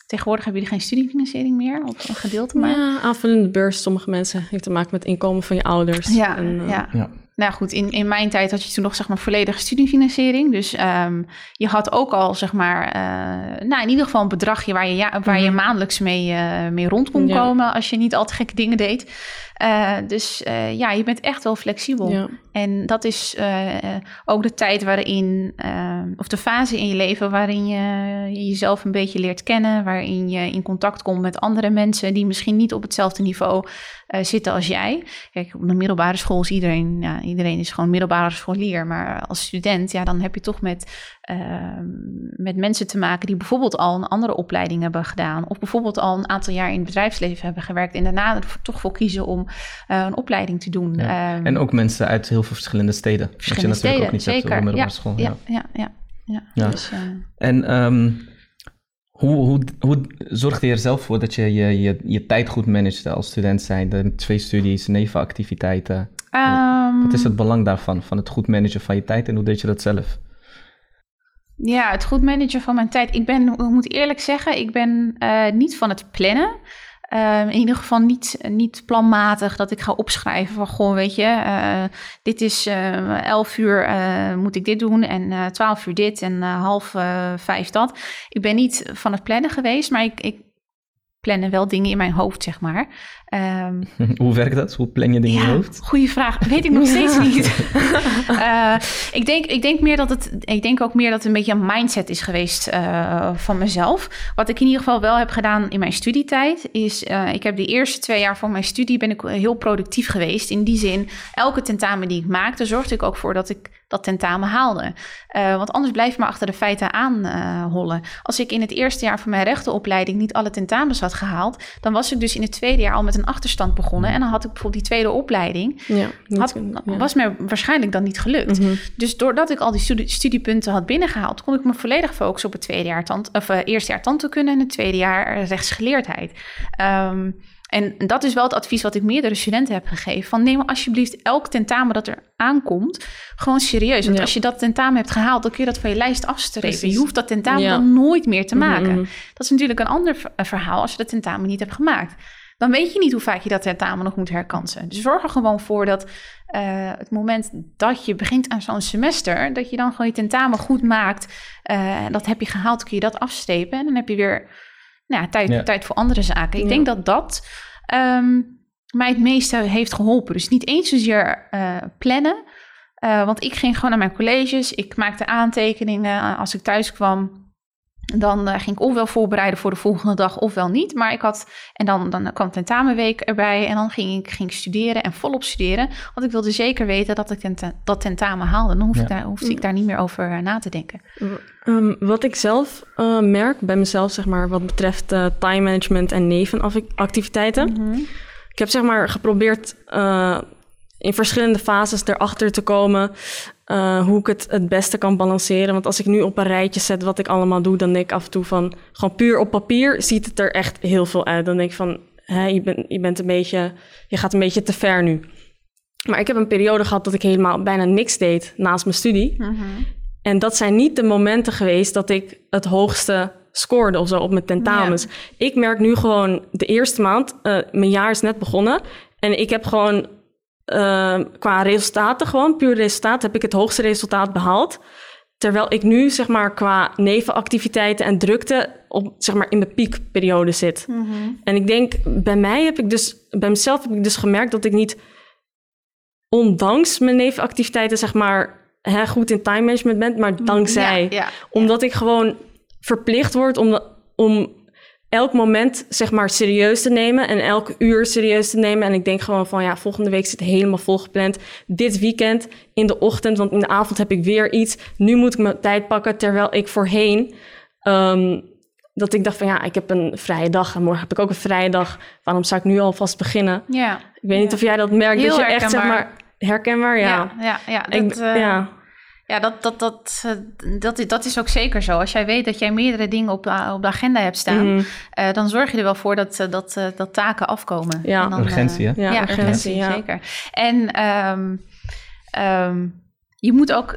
tegenwoordig hebben jullie geen studiefinanciering meer op een gedeelte. Maar... Ja, aanvullende beurs, sommige mensen heeft te maken met inkomen van je ouders. Ja, en, uh, ja. ja. Nou goed, in, in mijn tijd had je toen nog zeg maar volledige studiefinanciering. Dus um, je had ook al zeg maar, uh, nou in ieder geval een bedragje waar je, ja, waar je maandelijks mee, uh, mee rond kon ja. komen als je niet al te gekke dingen deed. Uh, dus ja, je bent echt wel flexibel. Ja. En dat is ook de tijd waarin, of de fase in je leven waarin je jezelf een beetje leert kennen, waarin je in contact komt met andere mensen die misschien niet op hetzelfde niveau zitten als jij. Kijk, op de middelbare school is iedereen, ja, iedereen is gewoon middelbare scholier. Maar als student, ja, dan heb je toch met, uh, met mensen te maken die bijvoorbeeld al een andere opleiding hebben gedaan. Of bijvoorbeeld al een aantal jaar in het bedrijfsleven hebben gewerkt. En daarna er toch voor kiezen om uh, een opleiding te doen. Ja. Um, en ook mensen uit heel veel verschillende steden. Verschillende wat je natuurlijk steden, ook niet zeker. middelbare ja, school. Ja, ja, ja. ja. ja. Dus, uh, en um, hoe, hoe, hoe zorgde je er zelf voor dat je je, je, je tijd goed managede als student zijn? De twee studies, nevenactiviteiten. Um, Wat is het belang daarvan, van het goed managen van je tijd en hoe deed je dat zelf? Ja, het goed managen van mijn tijd. Ik ben, ik moet eerlijk zeggen, ik ben uh, niet van het plannen. Uh, in ieder geval niet, niet planmatig dat ik ga opschrijven van goh, weet je, uh, dit is uh, 11 uur moet ik dit doen en 12 uur dit en half vijf dat. Ik ben niet van het plannen geweest, maar ik, ik plannen wel dingen in mijn hoofd, zeg maar. Um, Hoe werkt dat? Hoe plan je dingen ja, in je hoofd? Goeie vraag. Weet ik nog steeds niet. uh, ik, denk, ik, denk meer dat het, ik denk ook meer dat het een beetje een mindset is geweest uh, van mezelf. Wat ik in ieder geval wel heb gedaan in mijn studietijd... is uh, ik heb de eerste twee jaar van mijn studie... ben ik heel productief geweest. In die zin, elke tentamen die ik maakte... zorgde ik ook voor dat ik dat tentamen haalde. Want anders blijf je maar achter de feiten aanhollen. Als ik in het eerste jaar van mijn rechtenopleiding niet alle tentamens had gehaald, dan was ik dus in het tweede jaar al met een achterstand begonnen. En dan had ik bijvoorbeeld die tweede opleiding, ja, had, ja. was mij waarschijnlijk dan niet gelukt. Mhm. Dus doordat ik al die studie, studiepunten had binnengehaald, kon ik me volledig focussen op het tweede jaar tand, of uh, eerste jaar tandheelkunde en het tweede jaar rechtsgeleerdheid. Um, En dat is wel het advies wat ik meerdere studenten heb gegeven. Van neem alsjeblieft elk tentamen dat er aankomt gewoon serieus. Want Ja. als je dat tentamen hebt gehaald, dan kun je dat van je lijst afstrepen. Precies. Je hoeft dat tentamen Ja. dan nooit meer te maken. Mhm. Dat is natuurlijk een ander verhaal als je dat tentamen niet hebt gemaakt. Dan weet je niet hoe vaak je dat tentamen nog moet herkansen. Dus zorg er gewoon voor dat eh, het moment dat je begint aan zo'n semester, dat je dan gewoon je tentamen goed maakt. Eh, dat heb je gehaald, kun je dat afstrepen. En dan heb je weer nou ja, tijd, Ja. tijd voor andere zaken. Ik Ja. denk dat dat ehm, mij het meeste heeft geholpen. Dus niet eens zozeer eh, plannen. Want ik ging gewoon naar mijn colleges. Ik maakte aantekeningen als ik thuis kwam. Dan eh, ging ik ofwel voorbereiden voor de volgende dag, ofwel niet. Maar ik had. En dan, dan kwam tentamenweek erbij. En dan ging ik ging studeren en volop studeren. Want ik wilde zeker weten dat ik tenta- dat tentamen haalde. Dan hoefde, ik, daar, hoefde ik daar niet meer over eh, na te denken. Ehm, wat ik zelf eh, merk bij mezelf, zeg maar, wat betreft eh, time management en nevenactiviteiten. Ik heb zeg maar geprobeerd eh, in verschillende fases erachter te komen eh, hoe ik het het beste kan balanceren. Want als ik nu op een rijtje zet wat ik allemaal doe, dan denk ik af en toe van gewoon puur op papier ziet het er echt heel veel uit. Dan denk ik van hè, je, bent je bent een beetje, je gaat een beetje te ver nu. Maar ik heb een periode gehad dat ik helemaal bijna niks deed naast mijn studie. En dat zijn niet de momenten geweest dat ik het hoogste scoorde of zo op mijn tentamens. Ik merk nu gewoon de eerste maand, eh, mijn jaar is net begonnen. En ik heb gewoon eh, qua resultaten, gewoon puur resultaat, heb ik het hoogste resultaat behaald. Terwijl ik nu, zeg maar, qua nevenactiviteiten en drukte op, zeg maar, in mijn piekperiode zit. En ik denk, bij mij heb ik dus, bij mezelf heb ik dus gemerkt dat ik niet, ondanks mijn nevenactiviteiten, zeg maar, hè, goed in time management ben, maar dankzij. Ja, ja. Omdat ik gewoon verplicht word om, om elk moment, zeg maar, serieus te nemen en elk uur serieus te nemen. En ik denk gewoon van, ja, volgende week zit helemaal volgepland. Dit weekend in de ochtend, want in de avond heb ik weer iets. Nu moet ik mijn tijd pakken, terwijl ik voorheen... ehm, dat ik dacht van ja, ik heb een vrije dag en morgen heb ik ook een vrije dag. Waarom zou ik nu alvast beginnen? ja. Ik weet niet Ja. of jij dat merkt. Heel dat je echt zeg herkenbaar. maar herkenbaar, ja. Ja, ja, ja, dat, Ik- eh, ja. Ja, dat, dat, dat, eh, dat, is, dat is ook zeker zo. Als jij weet dat jij meerdere dingen op de, op de agenda hebt staan, Mhm. eh, dan zorg je er wel voor dat, eh, dat, dat taken afkomen. Ja. En dan, Urgentie, hè? Ja, Ja, urgentie, urgentie, ja. zeker. En ehm, ehm, je, moet ook,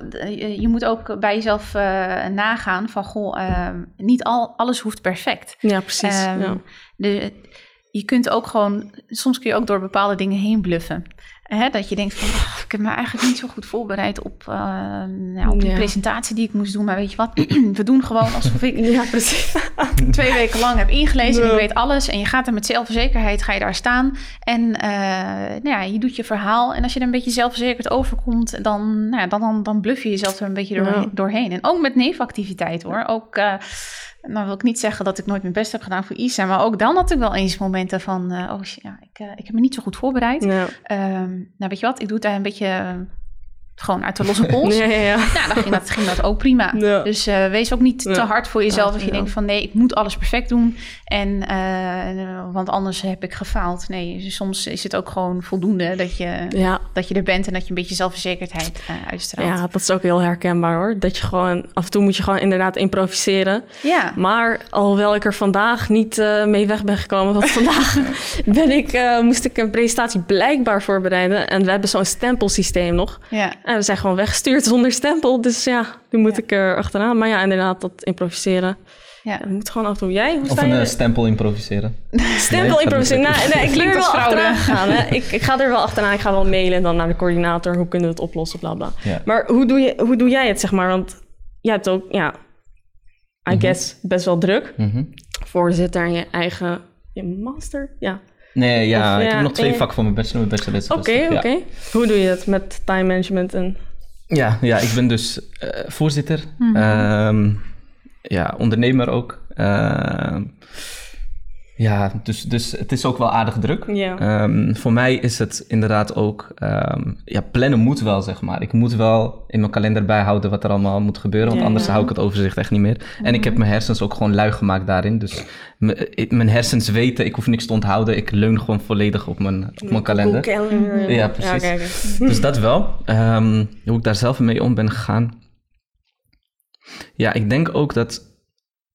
je moet ook bij jezelf eh, nagaan van, goh, ehm, niet al, alles hoeft perfect. Ja, precies. Ja. de, je kunt ook gewoon, soms kun je ook door bepaalde dingen heen bluffen. Hè, dat je denkt van, "Oh, ik heb me eigenlijk niet zo goed voorbereid op, eh, nou, op die Ja. presentatie die ik moest doen. Maar weet je wat, we doen gewoon alsof ik ja, precies. twee weken lang heb ingelezen en ik weet alles. En je gaat er met zelfverzekerheid, ga je daar staan. En eh, nou ja, je doet je verhaal. En als je er een beetje zelfverzekerd overkomt, dan, nou ja, dan, dan, dan bluff je jezelf er een beetje door, doorheen. En ook met nevenactiviteit hoor. Ook, nou wil ik niet zeggen dat ik nooit mijn best heb gedaan voor ISA. Maar ook dan had ik wel eens momenten van, eh, oh ja, ik, eh, ik heb me niet zo goed voorbereid. Ja. Ehm, nou weet je wat, ik doe het daar een beetje eh, gewoon uit de losse pols. Ja, ja, ja. Nou, dan ging dat, ging dat ook prima. Ja. Dus eh, wees ook niet te hard voor jezelf als je denkt van nee, ik moet alles perfect doen. En, eh, want anders heb ik gefaald. Nee, soms is het ook gewoon voldoende dat je, dat je er bent en dat je een beetje zelfverzekerdheid eh, uitstraalt. ja, dat is ook heel herkenbaar hoor. Dat je gewoon, af en toe moet je gewoon inderdaad improviseren. ja. Maar alhoewel ik er vandaag niet mee weg ben gekomen, want vandaag ben ik, moest ik een presentatie blijkbaar voorbereiden. En we hebben zo'n stempelsysteem nog. ja. En we zijn gewoon weggestuurd zonder stempel. Dus ja, nu moet Ja. ik er achteraan. Maar ja, inderdaad, dat improviseren. ja. Moet gewoon af en toe. Jij, hoe Of sta een je? eh, stempel improviseren. Stempel Nee, improviseren. Nou, nee, ik er Klinkt wel achteraan gegaan. Hè. Ik, ik ga er wel achteraan. Ik ga wel mailen en dan naar de coördinator. Hoe kunnen we het oplossen, bla bla. Ja. Maar hoe doe, je, hoe doe jij het, zeg maar? Want jij hebt ook, ja, I Mhm. guess, best wel druk. Mhm. Voorzitter en je eigen je master. Ja, Nee, ja, Of, ik heb nog twee vakken voor mijn bachelor. Mijn bachelor is oké, oké. Hoe doe je het met time management en... Ja, ja, ik ben dus eh, voorzitter. Mhm. Ehm, ja, ondernemer ook. Ehm, ja, dus, dus het is ook wel aardig druk. Ja. Ehm, voor mij is het inderdaad ook... ehm, ja, plannen moet wel, zeg maar. Ik moet wel in mijn kalender bijhouden wat er allemaal moet gebeuren. Want Ja, anders ja. hou ik het overzicht echt niet meer. En ik heb mijn hersens ook gewoon lui gemaakt daarin. Dus m- ik- mijn hersens weten, ik hoef niks te onthouden. Ik leun gewoon volledig op mijn, op mijn kalender. Ja, precies. Dus dat wel. Ehm, hoe ik daar zelf mee om ben gegaan. Ja, ik denk ook dat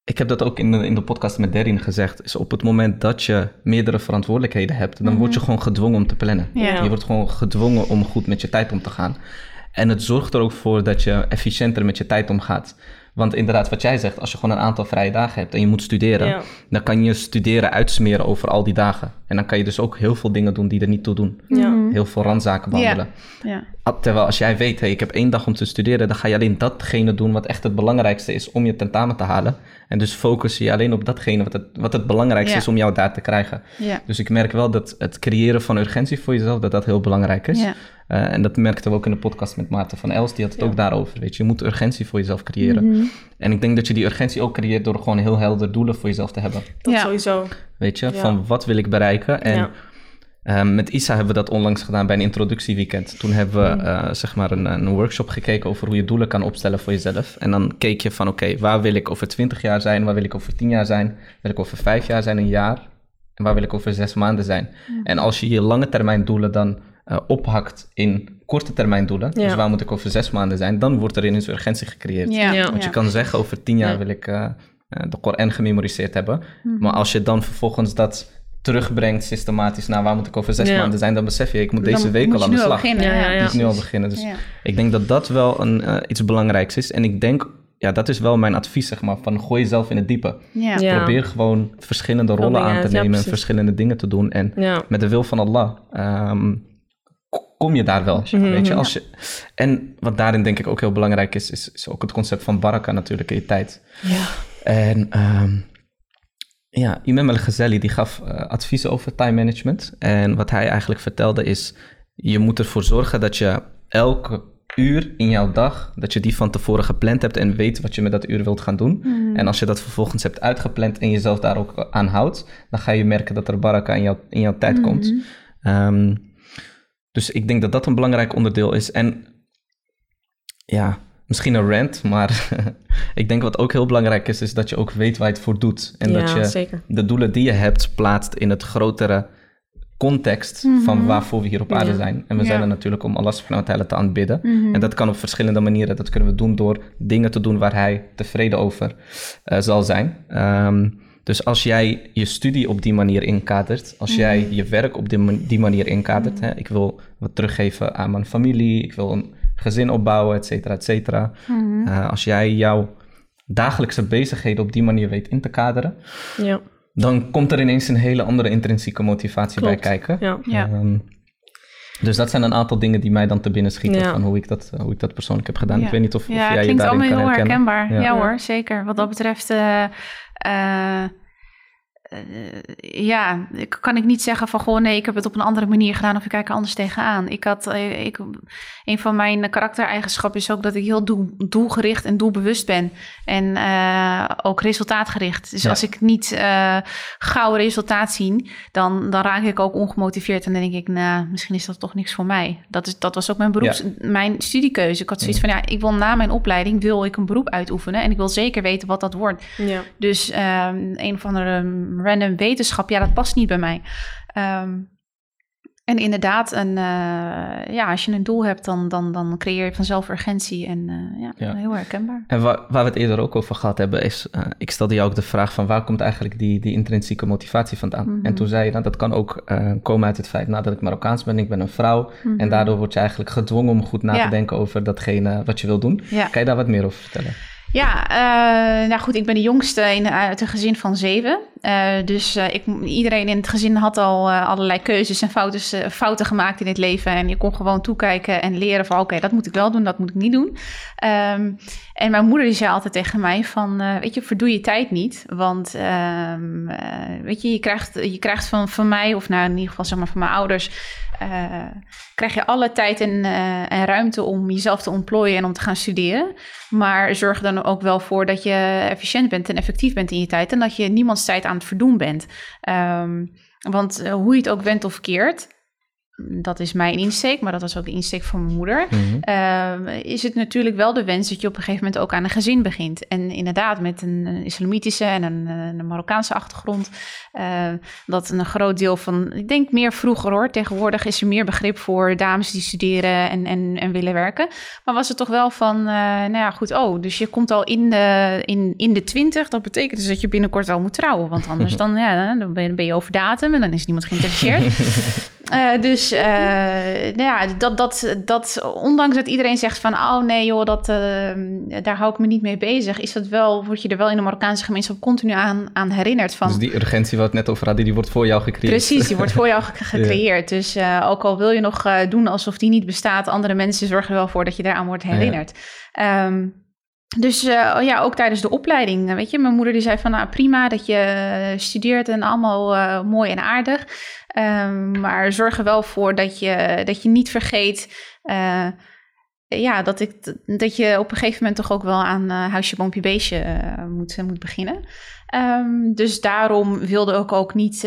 ik heb dat ook in de, in de podcast met Derin gezegd, is op het moment dat je meerdere verantwoordelijkheden hebt, dan word je gewoon gedwongen om te plannen. Je wordt gewoon gedwongen om goed met je tijd om te gaan. En het zorgt er ook voor dat je efficiënter met je tijd omgaat. Want inderdaad, wat jij zegt, als je gewoon een aantal vrije dagen hebt en je moet studeren, Ja. dan kan je studeren uitsmeren over al die dagen. En dan kan je dus ook heel veel dingen doen die er niet toe doen. Ja. Heel veel randzaken behandelen. Ja. Ah, Terwijl als jij weet, hey, ik heb één dag om te studeren, dan ga je alleen datgene doen wat echt het belangrijkste is om je tentamen te halen. En dus focus je alleen op datgene wat het, wat het belangrijkste Ja. is om jou daar te krijgen. Ja. Dus ik merk wel dat het creëren van urgentie voor jezelf, dat dat heel belangrijk is. Ja. Eh, en dat merkten we ook in de podcast met Maarten van Els, die had het Ja. ook daarover. Weet je, je moet urgentie voor jezelf creëren. Mhm. En ik denk dat je die urgentie ook creëert door gewoon heel helder doelen voor jezelf te hebben. Dat Ja. sowieso. Weet je, Ja. van wat wil ik bereiken? En Ehm, met Isa hebben we dat onlangs gedaan bij een introductieweekend. Toen hebben we Mm. eh, zeg maar een, een workshop gekeken over hoe je doelen kan opstellen voor jezelf. En dan keek je van oké, waar wil ik over 20 jaar zijn? Waar wil ik over 10 jaar zijn? Wil ik over 5 jaar zijn, een jaar? En waar wil ik over 6 maanden zijn? En als je je lange termijn doelen dan eh, ophakt in korte termijn doelen, dus waar moet ik over 6 maanden zijn? Dan wordt er ineens urgentie gecreëerd. Ja. Ja. Want je kan zeggen, over tien jaar Ja. wil ik eh, eh, de Koran gememoriseerd hebben. Mhm. Maar als je dan vervolgens dat terugbrengt systematisch naar waar moet ik over zes Ja. maanden zijn, dan besef je, ik moet deze Dan week moet al aan de slag. beginnen. Ja, ja, ja. Ik moet nu al beginnen. Dus Ja. ik denk dat dat wel een, eh, iets belangrijks is. En ik denk, ja, dat is wel mijn advies, zeg maar, van gooi jezelf in het diepe. Ja. Ja. Probeer gewoon verschillende rollen aan te nemen verschillende dingen te doen. En Ja. met de wil van Allah ehm, kom je daar wel. Mhm, weet je, als je, en wat daarin denk ik ook heel belangrijk is, is, is ook het concept van baraka natuurlijk in je tijd. Ja. En ehm, ja, Imam al-Ghazali die gaf eh, adviezen over time management. En wat hij eigenlijk vertelde is, je moet ervoor zorgen dat je elke uur in jouw dag, dat je die van tevoren gepland hebt en weet wat je met dat uur wilt gaan doen. Mhm. En als je dat vervolgens hebt uitgepland en jezelf daar ook aan houdt, dan ga je merken dat er baraka in, jouw in jouw tijd komt. Mhm. Ehm, dus ik denk dat dat een belangrijk onderdeel is. En ja, misschien een rant, maar ik denk wat ook heel belangrijk is, is dat je ook weet waar je het voor doet. En dat je zeker. de doelen die je hebt plaatst in het grotere context van waarvoor we hier op aarde Ja. zijn. En we Ja. zijn er natuurlijk om Allah subhanahu wa ta'ala te aanbidden. Mhm. En dat kan op verschillende manieren. Dat kunnen we doen door dingen te doen waar hij tevreden over eh, zal zijn. Ehm, dus als jij je studie op die manier inkadert, als jij je werk op die, man- die manier inkadert, hè, ik wil wat teruggeven aan mijn familie, ik wil een gezin opbouwen, et cetera, et cetera. Mhm. Eh, als jij jouw dagelijkse bezigheden op die manier weet in te kaderen, Ja. dan komt er ineens een hele andere intrinsieke motivatie Klopt. bij kijken. Ja. Ja. Ehm, dus dat zijn een aantal dingen die mij dan te binnen schieten Ja. van hoe ik, dat, hoe ik dat persoonlijk heb gedaan. Ja. Ik weet niet of, of Ja, jij je klinkt daarin allemaal kan heel herkennen. herkenbaar. Ja. Ja. Ja. hoor, zeker. Wat dat betreft, eh, eh, eh, ja, ik- kan ik niet zeggen van gewoon nee, ik heb het op een andere manier gedaan of ik kijk er anders tegenaan. Ik had, eh, ik, een van mijn karaktereigenschappen is ook dat ik heel doel, doelgericht en doelbewust ben. En eh, ook resultaatgericht. Dus Ja. als ik niet eh, gauw resultaat zie, dan, dan raak ik ook ongemotiveerd. En dan denk ik, nou, misschien is dat toch niks voor mij. Dat, is, dat was ook mijn beroeps, mijn studiekeuze. Ik had zoiets van, ja, ik wil na mijn opleiding wil ik een beroep uitoefenen. En ik wil zeker weten wat dat wordt. Ja. Dus ehm, een of andere random wetenschap, ja, dat past niet bij mij. Ehm, en inderdaad, een, eh, ja, als je een doel hebt, dan, dan, dan creëer je vanzelf urgentie. En eh, ja, Ja. heel herkenbaar. En waar, waar we het eerder ook over gehad hebben, is, eh, ik stelde jou ook de vraag van waar komt eigenlijk die, die intrinsieke motivatie vandaan? Mhm. En toen zei je, nou, dat kan ook komen uit het feit nadat ik Marokkaans ben, ik ben een vrouw. En daardoor word je eigenlijk gedwongen om goed na Mhm. Ja. te denken over datgene wat je wil doen. Ja. Kan je daar wat meer over vertellen? Ja, eh, nou goed, ik ben de jongste in, uit een gezin van zeven. Eh, dus eh, ik, iedereen in het gezin had al eh, allerlei keuzes en fouten, eh, fouten gemaakt in het leven. En je kon gewoon toekijken en leren van oké, dat moet ik wel doen, dat moet ik niet doen. Ehm, en mijn moeder die zei altijd tegen mij van, eh, weet je, verdoe je tijd niet. Want ehm, eh, weet je, je krijgt, je krijgt van, van mij, of nou in ieder geval zeg maar van mijn ouders... eh, krijg je alle tijd en, en ruimte om jezelf te ontplooien en om te gaan studeren. Maar zorg er dan ook wel voor dat je efficiënt bent en effectief bent in je tijd. En dat je niemands tijd aan het verdoen bent. Ehm, want hoe je het ook went of keert. Dat is mijn insteek, maar dat was ook de insteek van mijn moeder. Mhm. Ehm, is het natuurlijk wel de wens dat je op een gegeven moment ook aan een gezin begint. En inderdaad, met een, een islamitische en een, een Marokkaanse achtergrond, eh, dat een groot deel van, ik denk meer vroeger hoor, tegenwoordig is er meer begrip voor dames die studeren en, en, en willen werken. Maar was het toch wel van, eh, nou ja, goed, oh, dus je komt al in de, in, in de twintig, dat betekent dus dat je binnenkort al moet trouwen. Want anders dan, ja, dan ben je, ben je over datum en dan is niemand geïnteresseerd. Eh, dus uh, nou ja, dat, dat, dat, ondanks dat iedereen zegt van, oh nee joh, dat, uh, daar hou ik me niet mee bezig, is dat wel, word je er wel in de Marokkaanse gemeenschap continu aan, aan herinnerd. Van, dus die urgentie waar we het net over hadden, die wordt voor jou gecreëerd. Precies, die wordt voor jou gecreëerd. ja. Dus ook al wil je nog doen alsof die niet bestaat, andere mensen zorgen er wel voor dat je daaraan wordt herinnerd. Ja. Um, dus uh, ja, ook tijdens de opleiding. Weet je, mijn moeder die zei van nou, prima dat je studeert en allemaal mooi en aardig. Um, maar zorg er wel voor dat je, dat je niet vergeet. Ja, dat, ik, dat je op een gegeven moment toch ook wel aan huisje, boompje, beestje moet, moet beginnen. Um, dus daarom wilde ik ook niet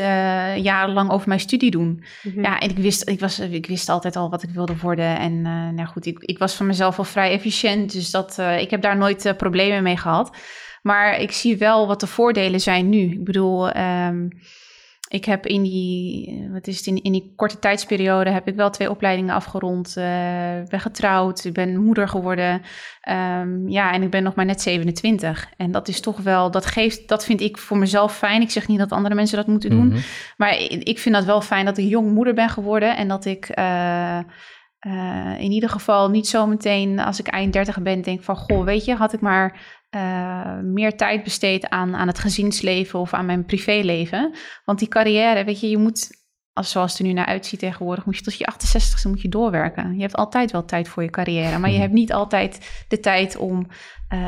jarenlang over mijn studie doen. Mm-hmm. Ja, en ik wist, ik, was, ik wist altijd al wat ik wilde worden. En nou goed, ik, ik was van mezelf al vrij efficiënt. Dus dat, ik heb daar nooit problemen mee gehad. Maar ik zie wel wat de voordelen zijn nu. Ik bedoel, um, ik heb in die, wat is het, in, in die korte tijdsperiode heb ik wel twee opleidingen afgerond. Uh, ben getrouwd, ik ben moeder geworden. Um, ja, en ik ben nog maar net 27. En dat is toch wel, dat geeft, dat vind ik voor mezelf fijn. Ik zeg niet dat andere mensen dat moeten doen. Mm -hmm. Maar ik vind dat wel fijn dat ik jong moeder ben geworden. En dat ik uh, uh, in ieder geval niet zo meteen als ik eind 30 ben denk van... Goh, weet je, had ik maar uh, meer tijd besteed aan, aan het gezinsleven of aan mijn privéleven. Want die carrière, weet je, je moet, als, zoals het er nu naar uitziet tegenwoordig, moet je tot je 68ste moet je doorwerken. Je hebt altijd wel tijd voor je carrière, maar je hebt niet altijd de tijd om uh,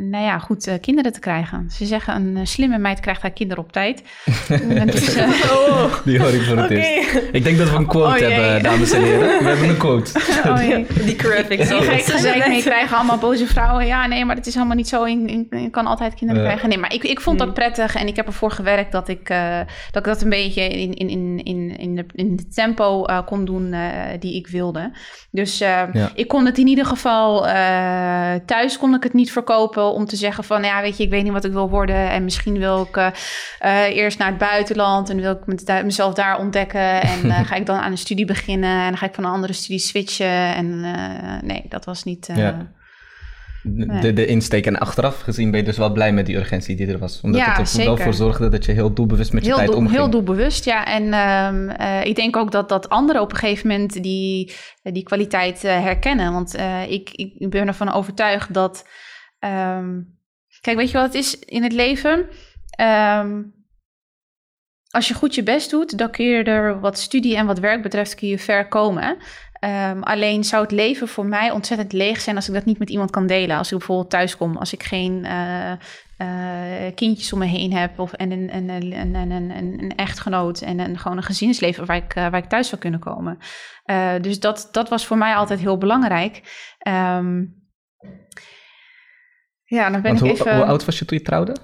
nou ja, goed, uh, kinderen te krijgen. Ze zeggen, een uh, slimme meid krijgt haar kinderen op tijd. dus, oh. Die hoor ik voor het okay. eerst. Ik denk dat we een quote oh, hebben, dames en heren. We hebben een quote. Oh, Die graphics. Die ga ik gezegd mee krijgen, allemaal boze vrouwen. Ja, nee, maar dat is helemaal niet zo. Je kan altijd kinderen krijgen. Nee, maar ik, ik vond dat prettig en ik heb ervoor gewerkt dat ik dat, ik dat een beetje in, in, in, in, in, de, in de tempo kon doen die ik wilde. Dus ja. ik kon het in ieder geval thuis kon ik het niet verkopen om te zeggen van ja, weet je, ik weet niet wat ik wil worden en misschien wil ik uh, uh, eerst naar het buitenland en wil ik mezelf daar ontdekken en uh, ga ik dan aan een studie beginnen en dan ga ik van een andere studie switchen en nee, dat was niet. Ja. Nee. De, de insteek en achteraf gezien ben je dus wel blij met die urgentie die er was. Omdat ja, het er wel voor zorgde dat je heel doelbewust met je heel tijd doel, omging. Heel doelbewust, ja. En um, uh, ik denk ook dat, dat anderen op een gegeven moment die, die kwaliteit uh, herkennen. Want uh, ik, ik ben ervan overtuigd dat... Um, kijk, weet je wat het is in het leven? Um, als je goed je best doet, dan kun je er wat studie en wat werk betreft kun je ver komen. Um, alleen zou het leven voor mij ontzettend leeg zijn als ik dat niet met iemand kan delen. Als ik bijvoorbeeld thuis kom, als ik geen uh, uh, kindjes om me heen heb of en een, een, een, een, een, een echtgenoot en een, gewoon een gezinsleven waar ik, uh, waar ik thuis zou kunnen komen. dus dat, dat was voor mij altijd heel belangrijk. Um, ja, dan ben Want ik hoe, even... hoe oud was je toen je trouwde?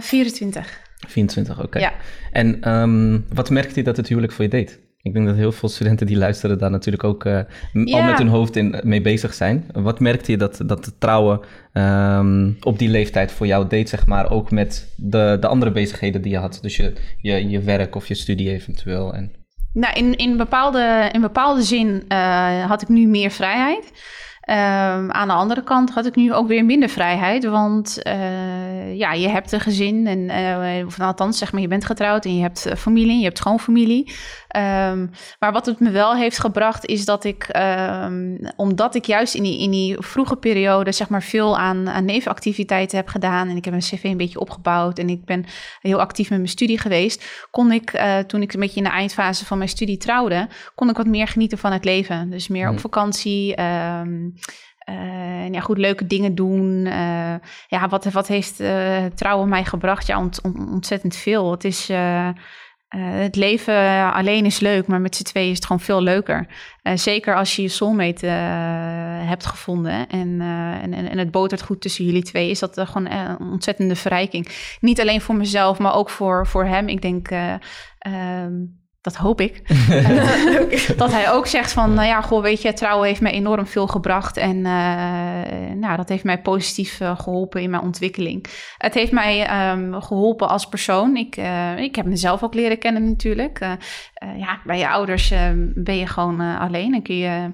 24. 24, oké. Okay. Ja. En um, wat merkte je dat het huwelijk voor je deed? Ik denk dat heel veel studenten die luisteren daar natuurlijk ook uh, ja. al met hun hoofd in, mee bezig zijn. Wat merkte je dat, dat trouwen um, op die leeftijd voor jou deed, zeg maar, ook met de, de andere bezigheden die je had? Dus je, je, je werk of je studie eventueel. En... Nou, in, in, bepaalde, in bepaalde zin uh, had ik nu meer vrijheid. Um, aan de andere kant had ik nu ook weer minder vrijheid, want uh, ja, je hebt een gezin en uh, of althans zeg maar je bent getrouwd en je hebt familie, je hebt schoonfamilie. Um, maar wat het me wel heeft gebracht is dat ik, um, omdat ik juist in die, in die vroege periode zeg maar veel aan, aan nevenactiviteiten heb gedaan en ik heb mijn cv een beetje opgebouwd en ik ben heel actief met mijn studie geweest, kon ik uh, toen ik een beetje in de eindfase van mijn studie trouwde, kon ik wat meer genieten van het leven. Dus meer op vakantie. Uh, ja, goed, leuke dingen doen. Uh, ja, wat, wat heeft uh, trouwen mij gebracht? Ja, ont, ontzettend veel. Het is. het leven alleen is leuk, maar met z'n tweeën is het gewoon veel leuker. zeker als je je soulmate hebt gevonden en, en, en het botert goed tussen jullie twee, is dat gewoon een ontzettende verrijking. Niet alleen voor mezelf, maar ook voor, voor hem. Ik denk, ehm, dat hoop ik. dat hij ook zegt van, nou ja, goh, weet je, trouwen heeft mij enorm veel gebracht. En uh, nou, dat heeft mij positief uh, geholpen in mijn ontwikkeling. Het heeft mij um, geholpen als persoon. Ik, uh, ik heb mezelf ook leren kennen natuurlijk. ja, bij je ouders ben je gewoon alleen en kun je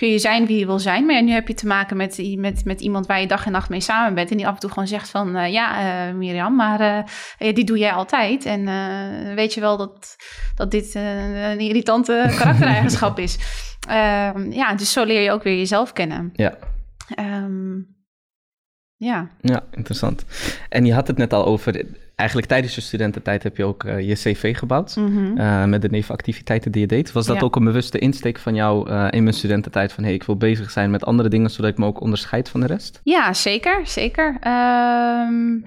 kun je zijn wie je wil zijn. Maar ja, nu heb je te maken met, met, met iemand waar je dag en nacht mee samen bent. En die af en toe gewoon zegt van, uh, ja uh, Mirjam, maar uh, die doe jij altijd. En weet je wel dat, dat dit een irritante karaktereigenschap is. Ehm, ja, dus zo leer je ook weer jezelf kennen. Ja. Um, ja. Ja, interessant. En je had het net al over, eigenlijk tijdens je studententijd heb je ook uh, je cv gebouwd mm-hmm. uh, met de nevenactiviteiten die je deed. Was dat ja. ook een bewuste insteek van jou uh, in mijn studententijd van hey, ik wil bezig zijn met andere dingen zodat ik me ook onderscheid van de rest? Ja, zeker, zeker. Um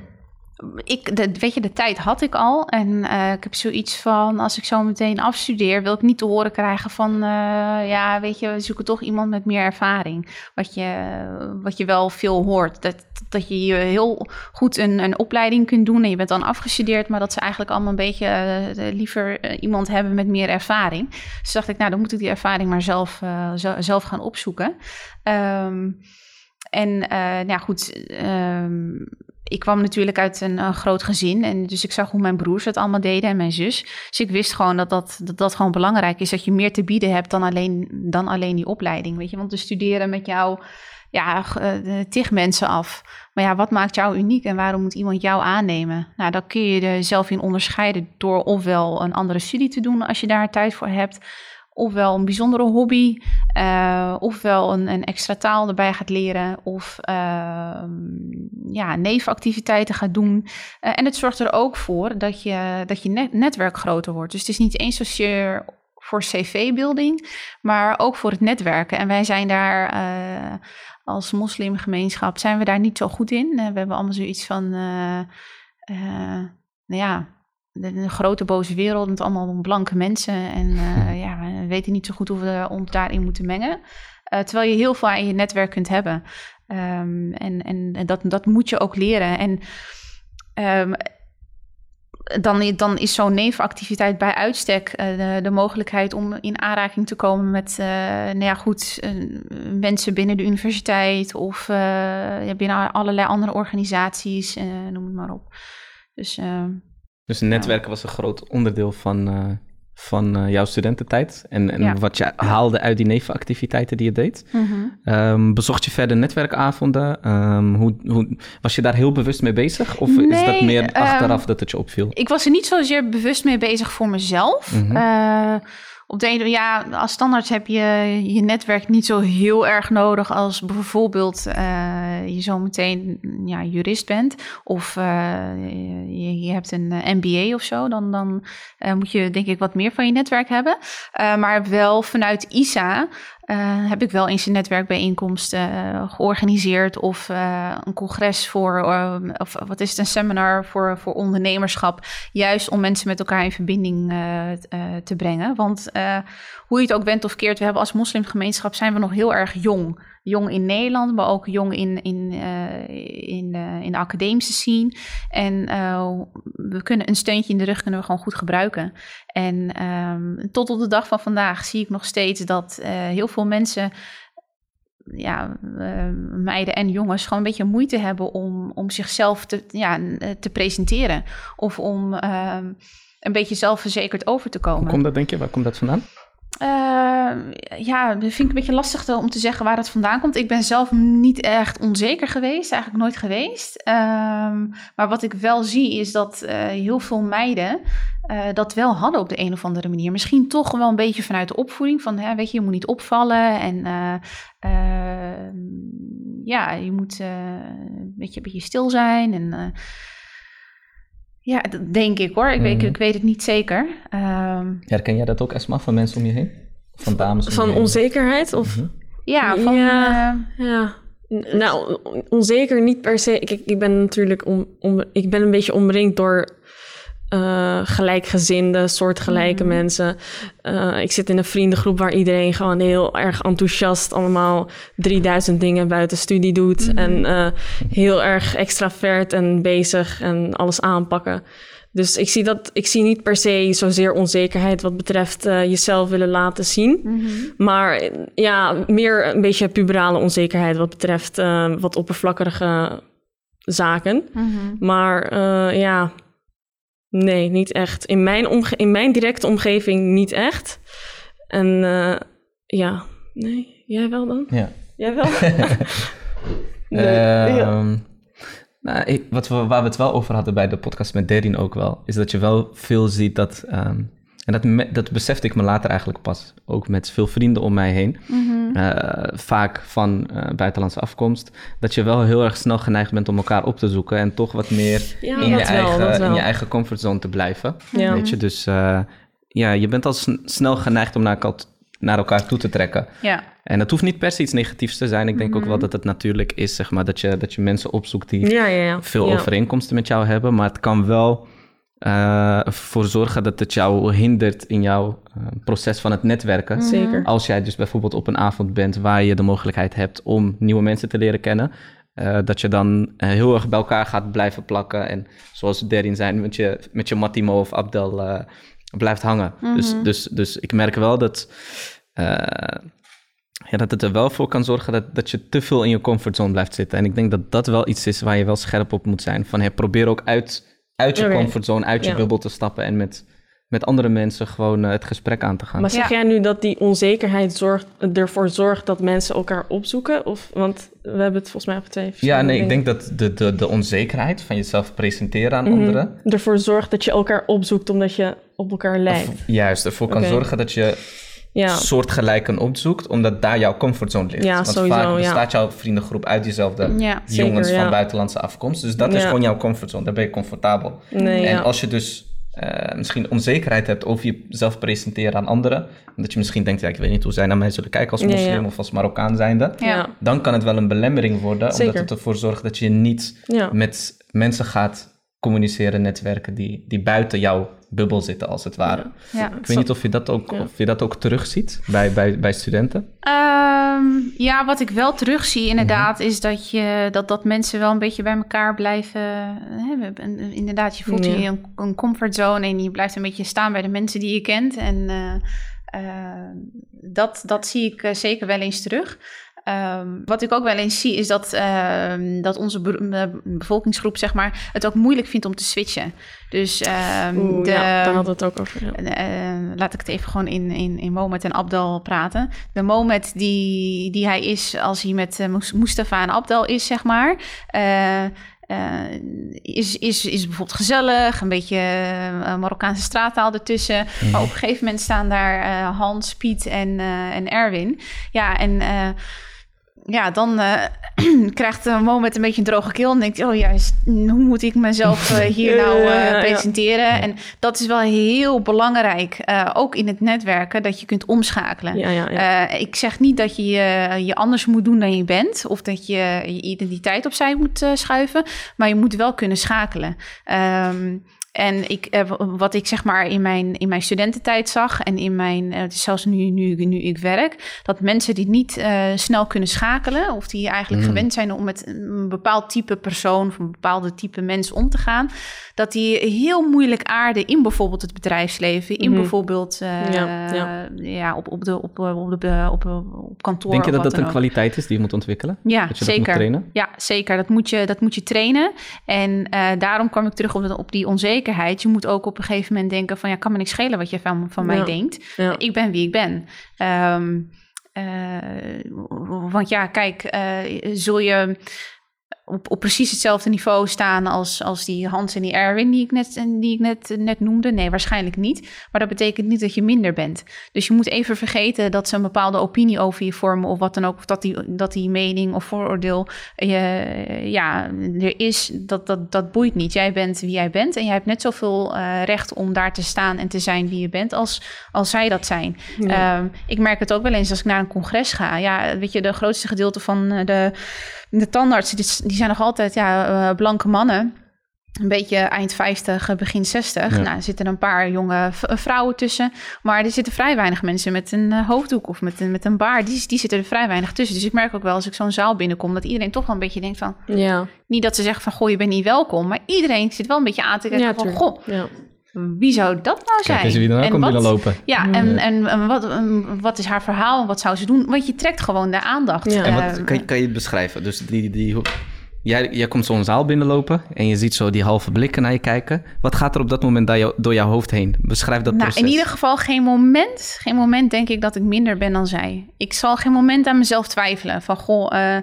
ik, weet je, de tijd had ik al. En uh, ik heb zoiets van, als ik zo meteen afstudeer, wil ik niet te horen krijgen van, uh, ja, weet je, we zoeken toch iemand met meer ervaring. Wat je, wat je wel veel hoort. Dat, dat je heel goed een, een opleiding kunt doen en je bent dan afgestudeerd, maar dat ze eigenlijk allemaal een beetje uh, liever iemand hebben met meer ervaring. Dus dacht ik, nou, dan moet ik die ervaring maar zelf, zelf gaan opzoeken. Um, en nou ja, goed, um, ik kwam natuurlijk uit een, groot gezin. En dus ik zag hoe mijn broers het allemaal deden en mijn zus. Dus ik wist gewoon dat dat, dat gewoon belangrijk is. Dat je meer te bieden hebt dan alleen, dan alleen die opleiding. Weet je, want te studeren met jou, ja, uh, tig mensen af. Maar ja, wat maakt jou uniek en waarom moet iemand jou aannemen? Nou, dan kun je er zelf in onderscheiden door ofwel een andere studie te doen als je daar tijd voor hebt ofwel een bijzondere hobby, uh, ofwel een, een, extra taal erbij gaat leren, of uh, ja, nevenactiviteiten gaat doen. Uh, en het zorgt er ook voor dat je, dat je net, netwerk groter wordt. Dus het is niet eens zozeer voor cv-building, maar ook voor het netwerken. En wij zijn daar als moslimgemeenschap zijn we daar niet zo goed in. we hebben allemaal zoiets van, nou ja, de, grote boze wereld met allemaal blanke mensen. En uh, ja, we weten niet zo goed hoe we ons daarin moeten mengen. Uh, terwijl je heel veel aan je netwerk kunt hebben. Um, en en, dat, dat moet je ook leren. En um, dan, dan is zo'n nevenactiviteit bij uitstek uh, de, de, mogelijkheid om in aanraking te komen met nou ja, goed, mensen binnen de universiteit of binnen allerlei andere organisaties, noem het maar op. Dus dus netwerken was een groot onderdeel van, uh, van uh, jouw studententijd. En, en ja. wat je haalde uit die nevenactiviteiten die je deed. Mm -hmm. um, bezocht je verder netwerkavonden? Um, hoe, hoe, was je daar heel bewust mee bezig? Of nee, is dat meer achteraf um, dat het je opviel? Ik was er niet zozeer bewust mee bezig voor mezelf. Mhm. Mm -hmm. uh, op de ene, ja, als standaard heb je je netwerk niet zo heel erg nodig als bijvoorbeeld uh, je zo meteen ja, jurist bent of uh, je, je, hebt een MBA of zo. Dan, dan moet je denk ik wat meer van je netwerk hebben. maar wel vanuit ISA uh, heb ik wel eens een netwerkbijeenkomst uh, georganiseerd of uh, een congres voor, of wat is het, een seminar voor, voor ondernemerschap, juist om mensen met elkaar in verbinding te brengen. Want hoe je het ook bent of keert, we hebben als moslimgemeenschap zijn we nog heel erg jong jong in Nederland, maar ook jong in, in, uh, in, uh, in de academische scene. En uh, we kunnen een steuntje in de rug kunnen we gewoon goed gebruiken. En um, tot op de dag van vandaag zie ik nog steeds dat heel veel mensen ja, meiden en jongens gewoon een beetje moeite hebben om, om zichzelf te, ja, te presenteren. Of om uh, een beetje zelfverzekerd over te komen. Hoe komt dat, denk je? Waar komt dat vandaan? Uh, ja, dat vind ik een beetje lastig om te zeggen waar het vandaan komt. Ik ben zelf niet echt onzeker geweest, eigenlijk nooit geweest. Um, maar wat ik wel zie is dat uh, heel veel meiden uh, dat wel hadden op de een of andere manier. Misschien toch wel een beetje vanuit de opvoeding van, hè, weet je, je moet niet opvallen en ja, je moet een beetje, een beetje stil zijn en... Ja, dat denk ik hoor. Ik, weet, ik weet het niet zeker. Um, Herken jij dat ook, Esma, van mensen om je heen? Van dames om Van je heen? onzekerheid? Of, Mhm. ja, van... Ja. eh, Ja. Nou, on- onzeker niet per se. Kijk, ik ben natuurlijk om, om, ik ben een beetje omringd door eh, gelijkgezinde, soortgelijke Mhm. mensen. Eh, ik zit in een vriendengroep waar iedereen gewoon heel erg enthousiast allemaal 3000 dingen buiten studie doet. Mhm. En eh, heel erg extravert en bezig en alles aanpakken. Dus ik zie, dat, ik zie niet per se zozeer onzekerheid wat betreft uh, jezelf willen laten zien. Mhm. Maar ja, meer een beetje puberale onzekerheid wat betreft uh, wat oppervlakkige zaken. Maar uh, ja, nee, niet echt. In mijn, omge in mijn directe omgeving niet echt. En ja, nee, jij wel dan? Ja. Jij wel? nee, ja. Nou, ik, wat we, waar we het wel over hadden bij de podcast met Derin ook wel, is dat je wel veel ziet dat. Um, en dat, me, dat besefte ik me later eigenlijk pas. Ook met veel vrienden om mij heen. Mm -hmm. uh, vaak van uh, buitenlandse afkomst. Dat je wel heel erg snel geneigd bent om elkaar op te zoeken. En toch wat meer ja, in, je wel, eigen, in je eigen comfortzone te blijven. Ja. Weet je, dus uh, ja, je bent al sn snel geneigd om naar elkaar, naar elkaar toe te trekken. Ja. En het hoeft niet per se iets negatiefs te zijn. Ik denk Mhm. ook wel dat het natuurlijk is, zeg maar, dat je, dat je mensen opzoekt die Ja, veel overeenkomsten met jou hebben. Maar het kan wel uh, ervoor zorgen dat het jou hindert in jouw uh, proces van het netwerken. Mhm. Zeker. Als jij dus bijvoorbeeld op een avond bent waar je de mogelijkheid hebt om nieuwe mensen te leren kennen. Uh, dat je dan heel erg bij elkaar gaat blijven plakken. En zoals Derin zijn, met je, met je Mattimo of Abdel uh, blijft hangen. Mhm. Dus, dus, dus ik merk wel dat uh, ja, dat het er wel voor kan zorgen dat, dat je te veel in je comfortzone blijft zitten. En ik denk dat dat wel iets is waar je wel scherp op moet zijn. Van hey, probeer ook uit, uit je comfortzone, uit je Ja. bubbel te stappen en met, met andere mensen gewoon uh, het gesprek aan te gaan. Maar zeg Ja. jij nu dat die onzekerheid zorgt, ervoor zorgt dat mensen elkaar opzoeken? Of, want we hebben het volgens mij op twee ja, nee, ik denk dat de, de, de onzekerheid van jezelf presenteren aan Mhm. anderen... Ervoor zorgt dat je elkaar opzoekt omdat je op elkaar lijkt. of juist ervoor kan zorgen dat je Ja, soortgelijken opzoekt, omdat daar jouw comfortzone ligt. Ja, Want sowieso, vaak ja. bestaat jouw vriendengroep uit diezelfde Ja. Zeker, jongens van ja. buitenlandse afkomst. Dus dat is gewoon jouw comfortzone, daar ben je comfortabel. nee, En ja. als je dus eh, misschien onzekerheid hebt over jezelf presenteren aan anderen, omdat je misschien denkt, ja, ik weet niet hoe zij naar mij zullen kijken als Ja, ja. moslim of als Marokkaan zijnde, Ja. ja. dan kan het wel een belemmering worden, Zeker. omdat het ervoor zorgt dat je niet ja. met mensen gaat communiceren, netwerken die, die buiten jouw bubbel zitten, als het ware. Ja. Ik weet niet of je dat ook, Ja. of je dat ook terugziet bij, bij, bij studenten. Ehm, ja, wat ik wel terugzie inderdaad, Mhm. is dat, je, dat, dat mensen wel een beetje bij elkaar blijven. Hè, inderdaad, je voelt Ja. je in een, een comfortzone en je blijft een beetje staan bij de mensen die je kent. En eh, eh, dat, dat zie ik eh, zeker wel eens terug. Ehm, wat ik ook wel eens zie is dat, ehm, dat onze be- be- bevolkingsgroep zeg maar, het ook moeilijk vindt om te switchen. Dus ehm, Oeh, de, ja, daar hadden we het ook over. Ja. eh, laat ik het even gewoon in, in, in Mohamed en Abdel praten. De Mohamed die, die hij is als hij met eh, Mus- Mustafa en Abdel is, zeg maar. eh, eh, is, is, is bijvoorbeeld gezellig, een beetje eh, Marokkaanse straattaal ertussen. Maar op een gegeven moment staan daar eh, Hans, Piet en, eh, en Erwin. Ja, en eh, ja, dan eh, krijgt een moment een beetje een droge keel. En denkt, oh juist, hoe moet ik mezelf eh, hier Ja, nou ja, eh, ja, ja. presenteren? En dat is wel heel belangrijk, ook in het netwerken, dat je kunt omschakelen. Ja, ja, ja. Ik zeg niet dat je je je anders moet doen dan je bent, of dat je je identiteit opzij moet schuiven, maar je moet wel kunnen schakelen. Ehm, en ik, eh, wat ik zeg maar in mijn, in mijn studententijd zag en in mijn, eh, het is zelfs nu, nu, nu ik werk, dat mensen die niet eh, snel kunnen schakelen, of die eigenlijk Mm. gewend zijn om met een bepaald type persoon of een bepaalde type mens om te gaan, dat die heel moeilijk aarden in bijvoorbeeld het bedrijfsleven, in Mhm. bijvoorbeeld eh, Ja, ja, ja. op, op, de, op, op, de, op, op kantoor. Denk je dat dat een ook. kwaliteit is die je moet ontwikkelen? Ja, dat je dat moet zeker. trainen? Ja, zeker. Dat moet je, dat moet je trainen. En eh, daarom kwam ik terug op, op die onzekerheid. Je moet ook op een gegeven moment denken van... ja, kan me niks schelen wat je van, van mij Ja. denkt. ja. Ik ben wie ik ben. Ehm, eh, want ja, kijk, eh, zul je op, op precies hetzelfde niveau staan als, als die Hans en die Erwin die ik, net, die ik net, net noemde? Nee, waarschijnlijk niet. Maar dat betekent niet dat je minder bent. Dus je moet even vergeten dat ze een bepaalde opinie over je vormen of wat dan ook. Of dat die, dat die mening of vooroordeel eh, ja, er is, dat, dat, dat boeit niet. Jij bent wie jij bent en jij hebt net zoveel eh, recht om daar te staan en te zijn wie je bent als, als zij dat zijn. Ja. Ehm, ik merk het ook wel eens als ik naar een congres ga. Ja, weet je, de grootste gedeelte van eh, de, de tandartsen, die, die zijn nog altijd ja, eh, blanke mannen. een beetje eind 50, begin 60. Ja. Nou, er zitten een paar jonge eh, vrouwen tussen. Maar er zitten vrij weinig mensen met een eh, hoofddoek of met een, met een baard. Die, die zitten er vrij weinig tussen. Dus ik merk ook wel als ik zo'n zaal binnenkom... dat iedereen toch wel een beetje denkt van... Ja, niet dat ze zeggen van, goh, je bent niet welkom. Maar iedereen zit wel een beetje aan te kijken ja van... goh, Ja. Wie zou dat nou zijn? Kijk wie er nou En komt wat- binnenlopen. Ja, Ja. en, en, en wat, en wat is haar verhaal? Wat zou ze doen? Want je trekt gewoon de aandacht. Ja. En Eh, wat, kan, je, kan je het beschrijven? Dus die, die, hoe- jij, jij komt zo'n zaal binnenlopen en je ziet zo die halve blikken naar je kijken. Wat gaat er op dat moment door, jou, door jouw hoofd heen? Beschrijf dat nou, proces. in ieder geval geen moment, geen moment denk ik dat ik minder ben dan zij. Ik zal geen moment aan mezelf twijfelen. Van, goh, eh,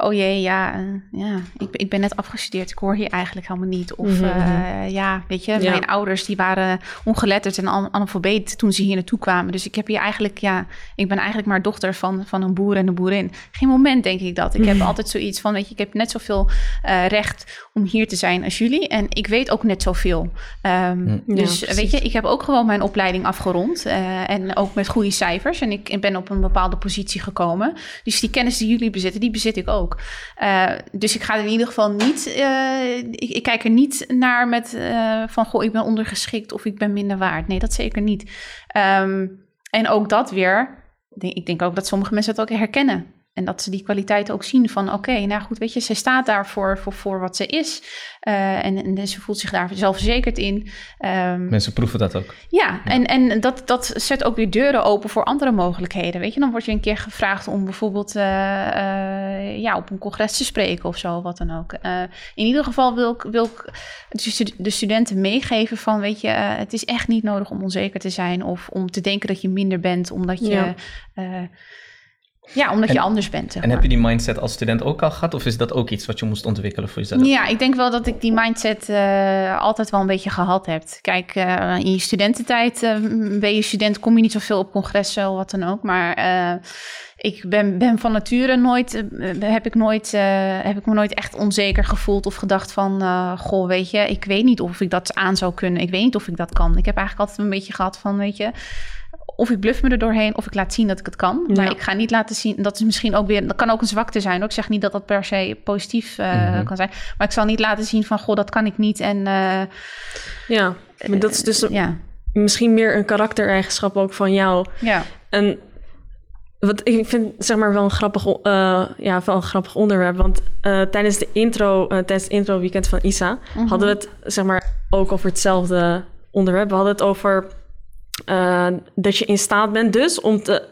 oh jee, ja, eh, ja ik, ik ben net afgestudeerd. Ik hoor hier eigenlijk helemaal niet. Of Mhm, eh, ja, weet je, Ja. mijn ouders die waren ongeletterd en an- analfabeet toen ze hier naartoe kwamen. Dus ik heb hier eigenlijk, ja, ik ben eigenlijk maar dochter van, van een boer en een boerin. Geen moment denk ik dat. Ik heb altijd zoiets van, weet je, ik heb net zoveel eh, recht om hier te zijn als jullie. En ik weet ook net zoveel. Ehm, Ja, dus precies. weet je, ik heb ook gewoon mijn opleiding afgerond. eh, en ook met goede cijfers. En ik ben op een bepaalde positie gekomen. Dus die kennis die jullie bezitten, die bezit ik ook. Eh, dus ik ga in ieder geval niet... eh, ik, ik kijk er niet naar met eh, van... Goh, ik ben ondergeschikt of ik ben minder waard. Nee, dat zeker niet. Ehm, en ook dat weer... Ik denk ook dat sommige mensen het ook herkennen. En dat ze die kwaliteiten ook zien van... Oké, nou goed, weet je, zij staat daar voor, voor, voor wat ze is. Eh, en, en ze voelt zich daar zelfverzekerd in. Ehm, Mensen proeven dat ook. ja, en, en dat, dat zet ook weer deuren open voor andere mogelijkheden. Weet je, dan word je een keer gevraagd om bijvoorbeeld eh, eh, ja, op een congres te spreken of zo, wat dan ook. Eh, in ieder geval wil ik, wil ik de stu- de studenten meegeven van, weet je, het is echt niet nodig om onzeker te zijn of om te denken dat je minder bent omdat je, Ja. Ja, omdat En- je anders bent. Zeg En heb je die mindset als student ook al gehad? Of is dat ook iets wat je moest ontwikkelen voor jezelf? Ja, ik denk wel dat ik die mindset eh, altijd wel een beetje gehad heb. Kijk, eh, in je studententijd eh, ben je student, kom je niet zoveel op congressen of wat dan ook. Maar ik ben, ben van nature nooit, heb, ik nooit heb ik me nooit echt onzeker gevoeld of gedacht van, goh, weet je, ik weet niet of ik dat aan zou kunnen. Ik weet niet of ik dat kan. Ik heb eigenlijk altijd een beetje gehad van, weet je, of ik bluff me er doorheen of ik laat zien dat ik het kan. Ja. Maar ik ga niet laten zien, dat is misschien ook weer, dat kan ook een zwakte zijn. Ik zeg niet dat dat per se positief eh, Mhm. kan zijn. Maar ik zal niet laten zien van, goh, dat kan ik niet. En eh, ja, maar dat is dus een- ja, misschien meer een karaktereigenschap ook van jou. ja. En wat ik vind zeg maar wel een grappig, eh, ja, wel een grappig onderwerp. Want eh, tijdens de intro, eh, tijdens het intro weekend van Isa Mhm. hadden we het zeg maar ook over hetzelfde onderwerp. We hadden het over eh, dat je in staat bent dus om te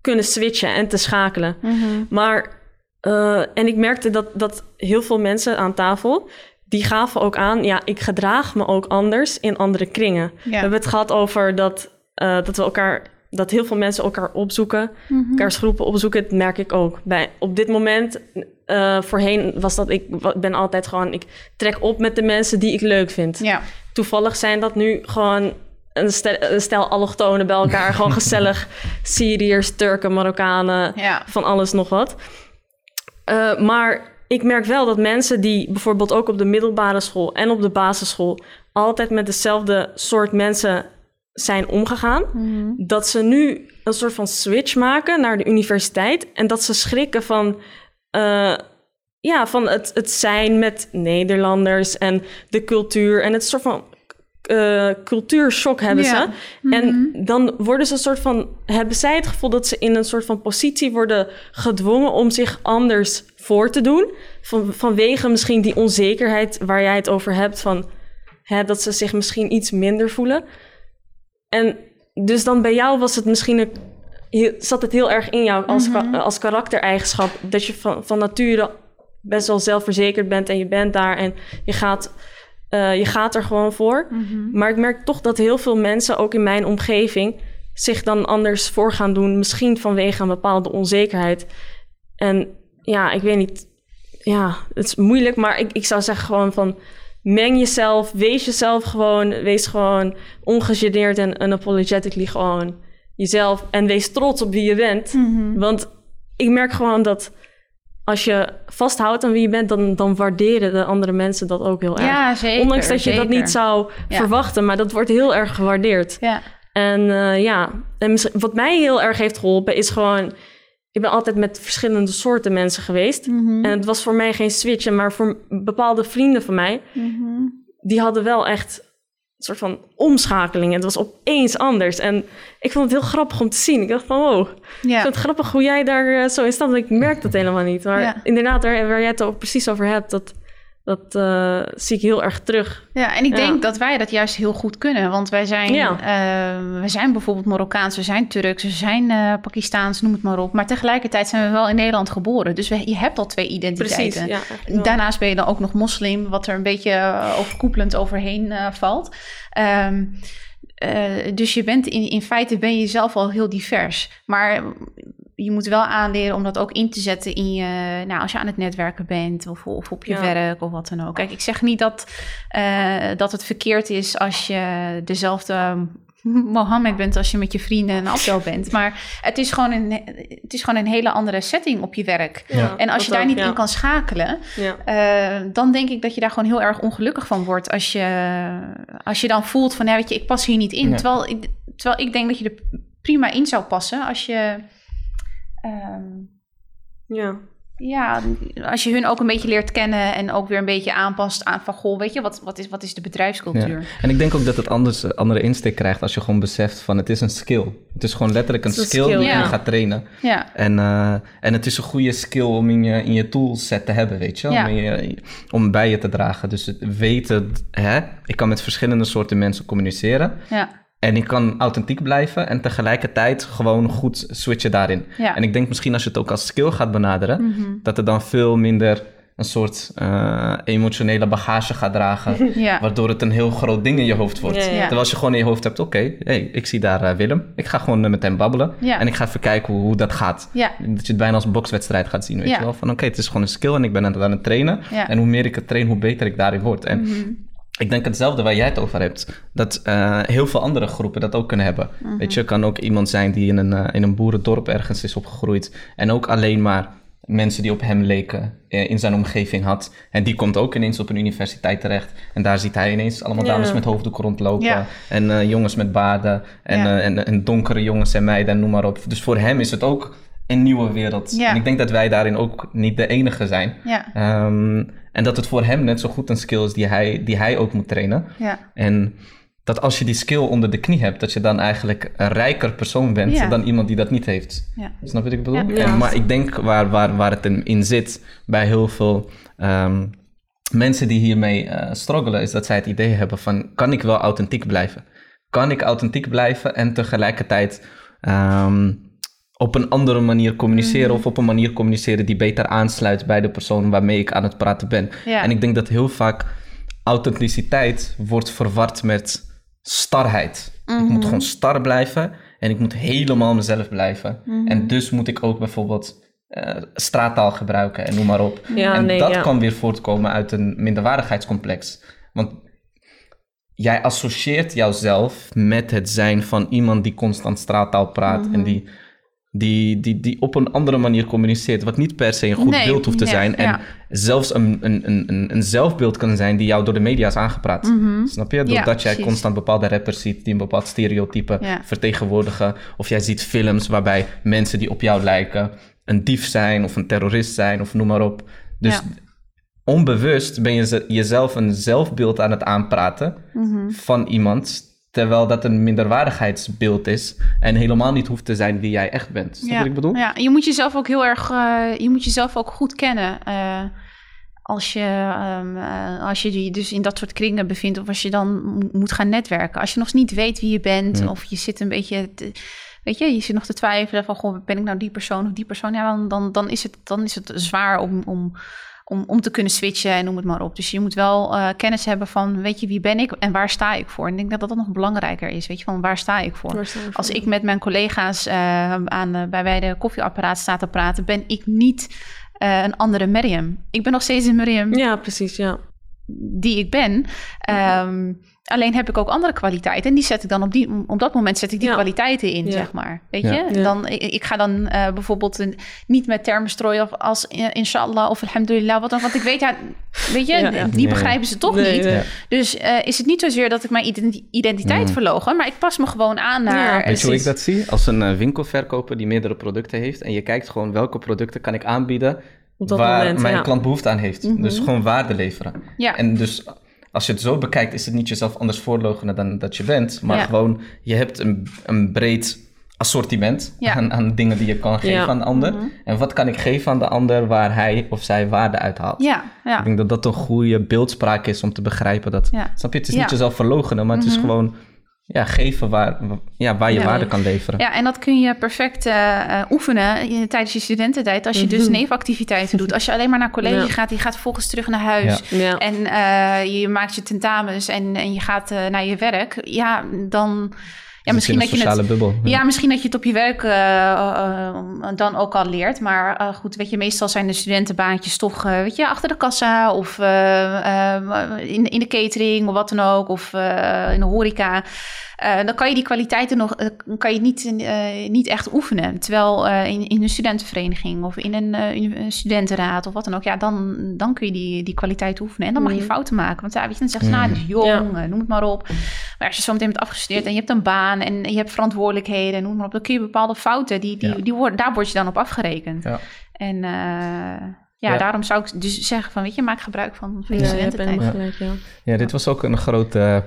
kunnen switchen en te schakelen. Mhm. Maar eh, en ik merkte dat, dat heel veel mensen aan tafel die gaven ook aan, ja, ik gedraag me ook anders in andere kringen. We hebben het gehad over dat, eh, dat we elkaar, dat heel veel mensen elkaar opzoeken, Mhm. elkaars groepen opzoeken. Dat merk ik ook. Bij, op dit moment, voorheen was dat, ik ben altijd gewoon, ik trek op met de mensen die ik leuk vind. ja. Toevallig zijn dat nu gewoon een stel, een stel allochtonen bij elkaar, gewoon gezellig Syriërs, Turken, Marokkanen, Ja. van alles nog wat. Eh, maar ik merk wel dat mensen die bijvoorbeeld ook op de middelbare school en op de basisschool altijd met dezelfde soort mensen zijn omgegaan, Mhm. dat ze nu een soort van switch maken naar de universiteit en dat ze schrikken van, eh, ja, van het, het zijn met Nederlanders en de cultuur en het soort van eh cultuurshock hebben Ja. ze. En dan worden ze een soort van, hebben zij het gevoel dat ze in een soort van positie worden gedwongen om zich anders voor te doen. Van, vanwege misschien die onzekerheid waar jij het over hebt, van hè, dat ze zich misschien iets minder voelen. En dus dan bij jou was het misschien een, zat het heel erg in jou als, ka- als karaktereigenschap, dat je van, van nature best wel zelfverzekerd bent en je bent daar en je gaat, eh, je gaat er gewoon voor. Maar ik merk toch dat heel veel mensen, ook in mijn omgeving, zich dan anders voor gaan doen. Misschien vanwege een bepaalde onzekerheid. En ja, ik weet niet. Ja, het is moeilijk, maar ik, ik zou zeggen gewoon van... Meng jezelf, wees jezelf gewoon. Wees gewoon ongegeneerd en unapologetically gewoon jezelf. En wees trots op wie je bent. Want ik merk gewoon dat als je vasthoudt aan wie je bent... dan, dan waarderen de andere mensen dat ook heel erg. Ja, zeker. Ondanks dat je dat niet zou Ja. verwachten, maar dat wordt heel erg gewaardeerd. Ja. En eh, ja, en wat mij heel erg heeft geholpen is gewoon... Ik ben altijd met verschillende soorten mensen geweest. Mhm. En het was voor mij geen switchen, maar voor bepaalde vrienden van mij... Mhm. die hadden wel echt soort van omschakeling. Het was opeens anders. En ik vond het heel grappig om te zien. Ik dacht van, wow, ik Ja. vind het grappig hoe jij daar eh, zo in staat. Ik merk dat helemaal niet. Maar Ja. inderdaad, waar, waar jij het ook precies over hebt, dat, dat eh, zie ik heel erg terug. Ja, en ik Ja. denk dat wij dat juist heel goed kunnen. Want wij zijn, Ja. eh, we zijn bijvoorbeeld Marokkaans, we zijn Turks, we zijn eh Pakistaans, noem het maar op. Maar tegelijkertijd zijn we wel in Nederland geboren. Dus we, je hebt al twee identiteiten. Precies, ja. Daarnaast ben je dan ook nog moslim, wat er een beetje overkoepelend overheen valt. Ehm, eh, dus je bent in, in feite ben je zelf al heel divers. Maar je moet wel aanleren om dat ook in te zetten in je, nou, als je aan het netwerken bent of, of op je Ja. werk of wat dan ook. Kijk, ik zeg niet dat, eh, dat het verkeerd is als je dezelfde Mohammed bent als je met je vrienden en Abdel bent. Maar het is, gewoon een, het is gewoon een hele andere setting op je werk. Ja, En als je daar ook, niet ja. in kan schakelen, Ja. eh, dan denk ik dat je daar gewoon heel erg ongelukkig van wordt. Als je, als je dan voelt van, ja, weet je, ik pas hier niet in. Terwijl, ik, terwijl ik denk dat je er prima in zou passen als je... ehm, ja. ja, als je hun ook een beetje leert kennen en ook weer een beetje aanpast aan van, goh, weet je, wat, wat, is, wat is de bedrijfscultuur? Ja. En ik denk ook dat het anders, eh, andere insteek krijgt als je gewoon beseft van het is een skill. Het is gewoon letterlijk een, skill, skill, die ja. je gaat trainen. Ja, En, eh, en het is een goede skill om in je, in je toolset te hebben, weet je. Om, je- om bij je te dragen. Dus het weten, hè? ik kan met verschillende soorten mensen communiceren. ja, En ik kan authentiek blijven en tegelijkertijd gewoon goed switchen daarin. ja. En ik denk misschien als je het ook als skill gaat benaderen, Mhm. dat het dan veel minder een soort eh, emotionele bagage gaat dragen. ja. Waardoor het een heel groot ding in je hoofd wordt. Ja. Terwijl als je gewoon in je hoofd hebt, oké, hey, ik zie daar eh, Willem. Ik ga gewoon eh, met hem babbelen. En ik ga even kijken hoe, hoe dat gaat. Dat je het bijna als een bokswedstrijd gaat zien, weet je wel. Van oké, het is gewoon een skill en ik ben aan het, aan het trainen. En hoe meer ik het train, hoe beter ik daarin word. En Mhm. Ik denk hetzelfde waar jij het over hebt. Dat eh, heel veel andere groepen dat ook kunnen hebben. Mhm. Weet je, kan ook iemand zijn die in een, eh, in een boerendorp ergens is opgegroeid. En ook alleen maar mensen die op hem leken eh, in zijn omgeving had. En die komt ook ineens op een universiteit terecht. En daar ziet hij ineens allemaal dames met hoofddoek rondlopen. En jongens met baarden. En, en, en donkere jongens en meiden en noem maar op. Dus voor hem is het ook een nieuwe wereld. En ik denk dat wij daarin ook niet de enige zijn. Ehm, en dat het voor hem net zo goed een skill is die hij, die hij ook moet trainen. ja, En dat als je die skill onder de knie hebt, dat je dan eigenlijk een rijker persoon bent Ja. dan iemand die dat niet heeft. ja. Snap je wat ik bedoel? Ja. Ja. En, maar ik denk waar, waar, waar het in, in zit bij heel veel ehm, mensen die hiermee eh struggelen, is dat zij het idee hebben van, kan ik wel authentiek blijven? Kan ik authentiek blijven en tegelijkertijd ehm, op een andere manier communiceren Mhm. of op een manier communiceren die beter aansluit bij de persoon waarmee ik aan het praten ben? Ja. En ik denk dat heel vaak authenticiteit wordt verward met starheid. Ik Mhm. moet gewoon star blijven en ik moet helemaal mezelf blijven. Mhm. En dus moet ik ook bijvoorbeeld eh, straattaal gebruiken en noem maar op. Ja, en nee, dat ja. kan weer voortkomen uit een minderwaardigheidscomplex. Want jij associeert jouzelf met het zijn van iemand die constant straattaal praat Mhm. en die, die, die, die op een andere manier communiceert, wat niet per se een goed Nee, beeld hoeft te zijn. En ja. zelfs een, een, een, een, zelfbeeld kan zijn die jou door de media is aangepraat. Snap je? Doordat jij precies. constant bepaalde rappers ziet die een bepaald stereotype Ja. vertegenwoordigen. Of jij ziet films waarbij mensen die op jou lijken een dief zijn of een terrorist zijn of noem maar op. Dus onbewust ben je ze- jezelf een zelfbeeld aan het aanpraten Mhm. van iemand. Terwijl dat een minderwaardigheidsbeeld is en helemaal niet hoeft te zijn wie jij echt bent. Snap je wat ik bedoel? Ja, je moet jezelf ook heel erg, eh, je moet jezelf ook goed kennen. eh, als je, ehm, eh, als je je dus in dat soort kringen bevindt of als je dan mo- moet gaan netwerken. Als je nog niet weet wie je bent Ja. of je zit een beetje, te- weet je, je zit nog te twijfelen van, goh, ben ik nou die persoon of die persoon? Ja, dan, dan, dan, is, het, dan is het zwaar om, om, om, om te kunnen switchen en noem het maar op. Dus je moet wel eh, kennis hebben van, weet je, wie ben ik en waar sta ik voor? En ik denk dat dat nog belangrijker is, weet je, van waar sta ik voor? Als ik met mijn collega's eh, aan, eh, bij, bij de koffieapparaat sta te praten, ben ik niet een andere Miriam. Ik ben nog steeds een Miriam Ja, precies, ja. Die ik ben. Ehm, alleen heb ik ook andere kwaliteiten. En die zet ik dan op, die, op dat moment zet ik die Ja. kwaliteiten in, Ja. zeg maar. Weet Ja. je? Dan, ik, ik ga dan eh, bijvoorbeeld een, niet met termen strooien of als inshallah of alhamdulillah. Wat dan, want ik weet, ja, weet je, Ja, ja. die begrijpen ze toch Nee, niet. nee. Ja. Dus eh, is het niet zozeer dat ik mijn identi- identiteit Mm. verlogen, maar ik pas me gewoon aan naar... Ja, Weet je hoe ik dat zie? Als een eh, winkelverkoper die meerdere producten heeft en je kijkt gewoon welke producten kan ik aanbieden Op dat waar moment, mijn ja. klant behoefte aan heeft. Mhm. Dus gewoon waarde leveren. Ja. En dus als je het zo bekijkt, is het niet jezelf anders voorlogenen dan dat je bent. Maar Ja. gewoon, je hebt een, een breed assortiment Ja. aan, aan dingen die je kan geven Ja. aan de ander. Mhm. En wat kan ik geven aan de ander waar hij of zij waarde uit haalt? Ja, ja. Ik denk dat dat een goede beeldspraak is om te begrijpen dat... Snap je? Het is niet jezelf verlogenen, maar het is Mhm. gewoon ja, geven waar, ja, waar je Ja. waarde kan leveren. Ja, en dat kun je perfect eh, eh, oefenen in- tijdens je studententijd. Als je dus Mhm. nevenactiviteiten doet. Als je alleen maar naar college Ja. gaat, je gaat vervolgens terug naar huis. Ja. En eh, je maakt je tentamens en, en je gaat naar je werk. Ja, dan... Ja, misschien in dat een je het sociale bubbel. Ja, misschien dat je het op je werk eh, eh, dan ook al leert. Maar eh, goed, weet je, meestal zijn de studentenbaantjes toch, eh, weet je, achter de kassa of in, in de catering of wat dan ook, of eh, in de horeca. Eh, dan kan je die kwaliteiten nog kan je niet, eh, niet echt oefenen. Terwijl eh, in, in een studentenvereniging of in een, eh, in een studentenraad of wat dan ook, ja, dan, dan kun je die, die kwaliteit oefenen. En dan mag je Mhm. fouten maken. Want ja, weet je, dan zeggen ze, nou, Mhm. die is jong, Ja. noem het maar op. Maar als je zo meteen bent afgestudeerd en je hebt een baan en je hebt verantwoordelijkheden, noem maar op, dan kun je bepaalde fouten, die, die, Ja. die worden, daar word je dan op afgerekend. Ja. En eh, ja, Ja. daarom zou ik dus zeggen van, weet je, maak gebruik van, van je studententijd. gelijk, ja. Ja, dit was ook een grote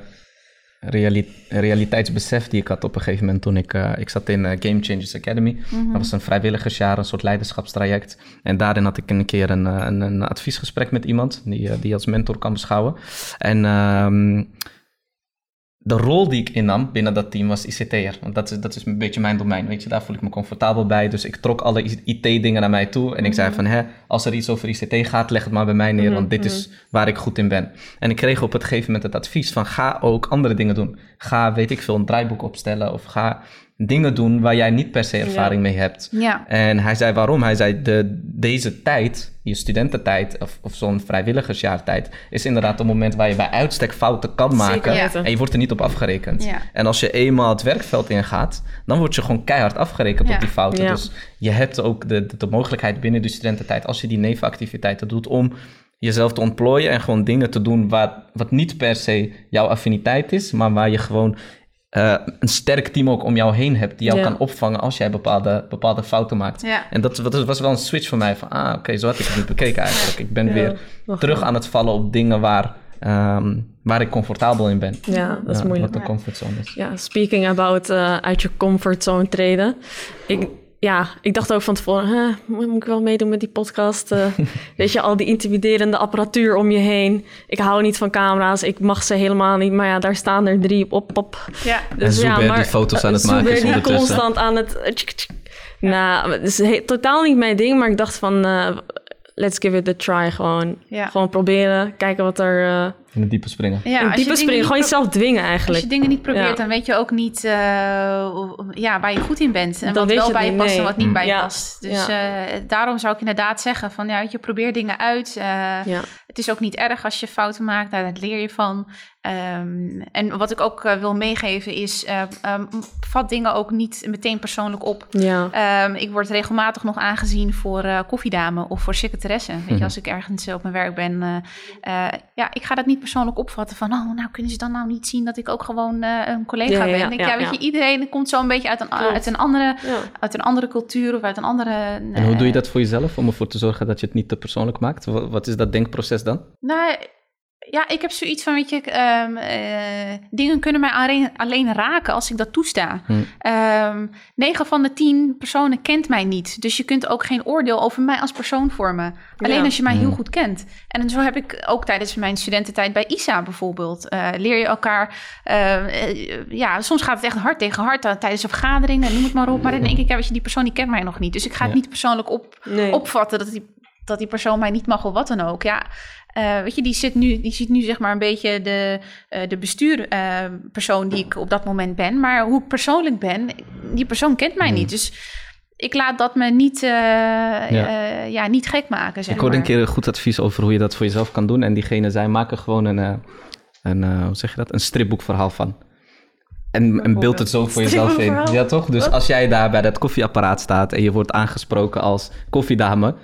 reali- realiteitsbesef die ik had op een gegeven moment toen ik... eh, ik zat in eh, Game Changers Academy. Mhm. Dat was een vrijwilligersjaar, een soort leiderschapstraject. En daarin had ik een keer een, eh, een, een adviesgesprek met iemand die, eh, die als mentor kan beschouwen. En ehm, de rol die ik innam binnen dat team was ICT'er. Want dat is, dat is een beetje mijn domein, weet je. Daar voel ik me comfortabel bij. Dus ik trok alle IT-dingen naar mij toe. En ik zei van, hè, als er iets over ICT gaat, leg het maar bij mij neer. Mhm, Want dit is waar ik goed in ben. En ik kreeg op het gegeven moment het advies van, ga ook andere dingen doen. Ga, weet ik veel, een draaiboek opstellen. Of ga dingen doen waar jij niet per se ervaring mee hebt. Ja, En hij zei waarom? Hij zei de, deze tijd, je studententijd of, of zo'n vrijwilligersjaartijd, is inderdaad een moment waar je bij uitstek fouten kan maken. Zeker. En je wordt er niet op afgerekend. Ja. En als je eenmaal het werkveld ingaat, dan word je gewoon keihard afgerekend op die fouten. Dus je hebt ook de, de, de mogelijkheid binnen de studententijd, als je die nevenactiviteiten doet, om jezelf te ontplooien en gewoon dingen te doen waar, wat niet per se jouw affiniteit is, maar waar je gewoon eh, een sterk team ook om jou heen hebt die jou Ja. kan opvangen als jij bepaalde, bepaalde fouten maakt. ja. En dat, dat was wel een switch voor mij van, ah, oké, zo had ik het niet bekeken eigenlijk. Ik ben Ja, weer terug aan het vallen op dingen waar, ehm, waar ik comfortabel in ben. Ja, dat is moeilijk. Wat de comfortzone is. Ja, speaking about eh, uit je comfortzone treden. Ik, ja, ik dacht ook van tevoren, huh, moet ik wel meedoen met die podcast? Eh, weet je, al die intimiderende apparatuur om je heen. Ik hou niet van camera's, ik mag ze helemaal niet. Maar ja, daar staan er drie op. op. ja. En Zuber die foto's aan het Zuber maken is die constant aan het... eh, tsk. Nou, het is he- totaal niet mijn ding, maar ik dacht van... eh, let's give it a try gewoon. Ja. Gewoon proberen, kijken wat er... eh In het diepe springen. Ja, in als je diepe springen, gewoon jezelf dwingen Als eigenlijk. je dingen niet probeert, Ja. dan weet je ook niet eh, ja, waar je goed in bent. En Dan wat wel bij je past en wat niet bij je Ja. past. Dus eh, daarom zou ik inderdaad zeggen van, ja, weet je, probeer dingen uit. Eh, Ja. Het is ook niet erg als je fouten maakt, daar leer je van. Ehm, en wat ik ook wil meegeven is, eh, ehm, vat dingen ook niet meteen persoonlijk op. Ja. Ehm, ik word regelmatig nog aangezien voor eh, koffiedame of voor secretaresse. Weet Mhm. je, als ik ergens op mijn werk ben. eh, eh, ja, ik ga dat niet persoonlijk opvatten van... oh, nou kunnen ze dan nou niet zien dat ik ook gewoon eh, een collega Ja, ben. ja, Ik denk, ja, ja, weet ja. je, iedereen komt zo een beetje uit een, uit een, andere, ja. uit een andere cultuur of uit een andere... En hoe doe je eh, dat voor jezelf om ervoor te zorgen dat je het niet te persoonlijk maakt? Wat, wat is dat denkproces dan? Nou, ja, ik heb zoiets van, weet je, ehm, eh, dingen kunnen mij alleen, alleen raken als ik dat toesta. Hm. Ehm 9 van de 10 personen kent mij niet. Dus je kunt ook geen oordeel over mij als persoon vormen. Alleen Ja. als je mij heel Hm. goed kent. En zo heb ik ook tijdens mijn studententijd bij ISA bijvoorbeeld. eh, leer je elkaar. eh, eh, ja, soms gaat het echt hard tegen hard tijdens een vergadering. En noem het maar op. Maar dan denk ik, ja, weet je, die persoon die kent mij nog niet. Dus ik ga het Ja. niet persoonlijk op, Nee. opvatten dat die, dat die persoon mij niet mag of wat dan ook. Ja, eh, weet je, die, zit nu, die ziet nu zeg maar een beetje de, eh de bestuurpersoon die ik op dat moment ben. Maar hoe ik persoonlijk ben, die persoon kent mij niet. Dus ik laat dat me niet, eh, ja. ja, niet gek maken, zeg ik hoorde maar. een keer een goed advies over hoe je dat voor jezelf kan doen. En diegene zei, maak er gewoon een, eh, een eh, hoe zeg je dat? Een stripboekverhaal van. En, en beeld het zo voor jezelf in. Ja, toch? Dus als jij daar bij dat koffieapparaat staat en je wordt aangesproken als koffiedame...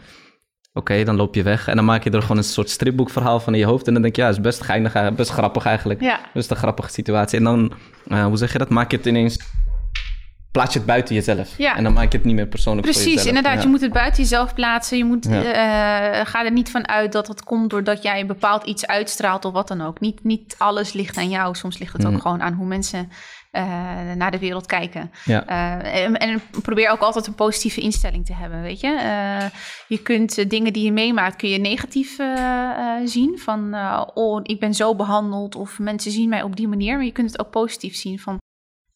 Oké, dan loop je weg en dan maak je er gewoon een soort stripboekverhaal van in je hoofd. En dan denk je, ja, is best geinig, best grappig eigenlijk. Ja, Best een grappige situatie. En dan, eh, hoe zeg je dat? Maak je het ineens plaats je het buiten jezelf. Ja. En dan maak je het niet meer persoonlijk voor Precies, jezelf. inderdaad. Ja. Je moet het buiten jezelf plaatsen. Je moet, Ja. eh, ga er niet van uit dat het komt doordat jij een bepaald iets uitstraalt of wat dan ook. Niet, niet alles ligt aan jou. Soms ligt het ook Mhm. gewoon aan hoe mensen naar de wereld kijken. Ja. Eh, en, en probeer ook altijd een positieve instelling te hebben, weet je. Eh, je kunt eh, dingen die je meemaakt, kun je negatief eh, eh, zien. Van, eh, oh, ik ben zo behandeld of mensen zien mij op die manier. Maar je kunt het ook positief zien van,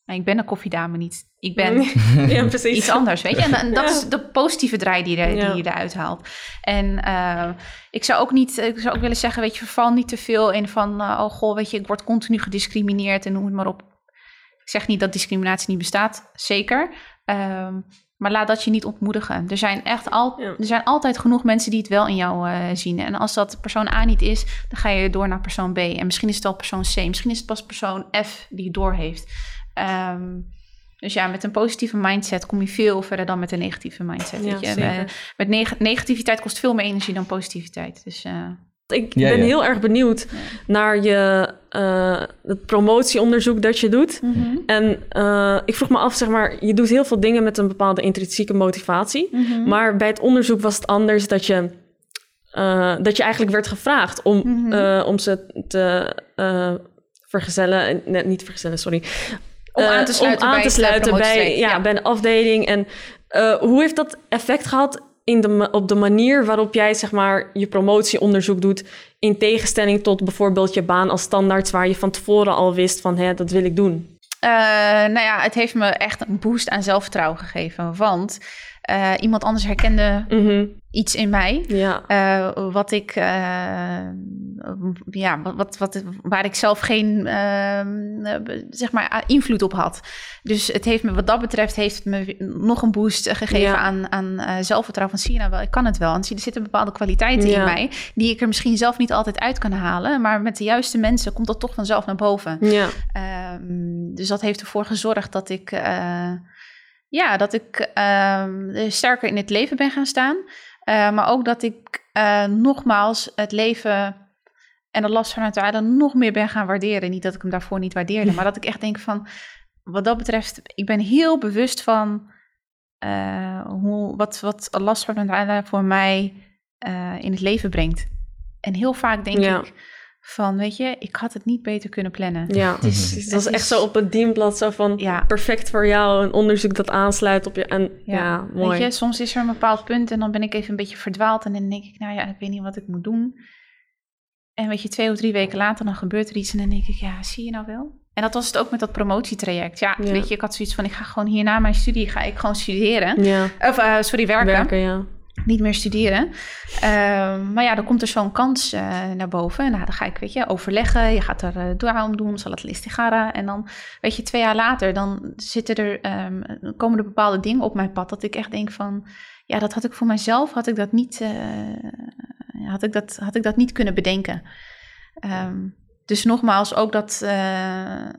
nou, ik ben een koffiedame niet. Ik ben ja, precies. iets anders, weet je. En, en dat Ja. is de positieve draai die, je- Ja. die je eruit haalt. En eh, ik zou ook niet, ik zou ook willen zeggen, weet je, verval niet te veel in van, eh, oh goh, weet je, ik word continu gediscrimineerd en noem het maar op. Ik zeg niet dat discriminatie niet bestaat, zeker. Ehm, maar laat dat je niet ontmoedigen. Er zijn echt al, er zijn altijd genoeg mensen die het wel in jou eh, zien. En als dat persoon A niet is, dan ga je door naar persoon B. En misschien is het wel persoon C. Misschien is het pas persoon F die het door heeft. Ehm, dus ja, met een positieve mindset kom je veel verder dan met een negatieve mindset. Ja, weet je? Eh, met neg- negativiteit kost veel meer energie dan positiviteit. Dus eh, Ik Ja, ben ja. heel erg benieuwd naar je, eh, het promotieonderzoek dat je doet. En eh, ik vroeg me af, zeg maar, je doet heel veel dingen met een bepaalde intrinsieke motivatie. Mhm. Maar bij het onderzoek was het anders dat je, eh, dat je eigenlijk werd gevraagd om, Mhm. eh, om ze te eh, vergezellen. Nee, niet vergezellen, sorry. Om aan te sluiten om aan bij te sluiten bij, ja, ja. bij een afdeling. En eh, hoe heeft dat effect gehad op de manier waarop jij zeg maar, je promotieonderzoek doet... in tegenstelling tot bijvoorbeeld je baan als standaard... waar je van tevoren al wist van, hè, dat wil ik doen. Eh, nou ja, het heeft me echt een boost aan zelfvertrouwen gegeven. Want eh, iemand anders herkende Mhm, iets in mij. Ja, eh, wat ik, eh, ja, wat, wat, wat, waar ik zelf geen, eh, zeg maar, invloed op had. Dus het heeft me, wat dat betreft, heeft het me nog een boost gegeven Ja. aan, aan zelfvertrouwen. Van zie je nou wel, ik kan het wel. En zie, er zitten bepaalde kwaliteiten Ja. in mij, die ik er misschien zelf niet altijd uit kan halen. Maar met de juiste mensen komt dat toch vanzelf naar boven. ja, Ehm, dus dat heeft ervoor gezorgd dat ik, ja, dat ik ehm, sterker in het leven ben gaan staan. Eh, maar ook dat ik eh, nogmaals het leven en de last van het aarde nog meer ben gaan waarderen. Niet dat ik hem daarvoor niet waardeerde, maar dat ik echt denk van, wat dat betreft, ik ben heel bewust van eh, hoe, wat, wat last van het aarde voor mij in het leven brengt. En heel vaak denk Ja. ik van, weet je, ik had het niet beter kunnen plannen. ja. Het is, Dus dat is het echt zo op het dienblad zo van... Ja. perfect voor jou, een onderzoek dat aansluit op je... En, ja, Ja, mooi. Weet je, soms is er een bepaald punt en dan ben ik even een beetje verdwaald en dan denk ik, nou ja, ik weet niet wat ik moet doen. En weet je, twee of drie weken later dan gebeurt er iets en dan denk ik, ja, zie je nou wel? En dat was het ook met dat promotietraject. Ja, Ja. weet je, ik had zoiets van, ik ga gewoon hier na mijn studie, ga ik gewoon studeren. Ja, Of, eh, sorry, werken. werken, ja. Niet meer studeren. Ehm, maar ja, dan komt er zo'n kans eh, naar boven. En nou, dan ga ik, weet je, overleggen. Je gaat er uh, dua om doen, salat listigara. En dan, weet je, twee jaar later, dan zitten er, ehm, komen er bepaalde dingen op mijn pad. Dat ik echt denk van, ja, dat had ik voor mezelf, had ik dat niet, eh, had ik dat, had ik dat niet kunnen bedenken. Ehm, dus nogmaals, ook dat, eh,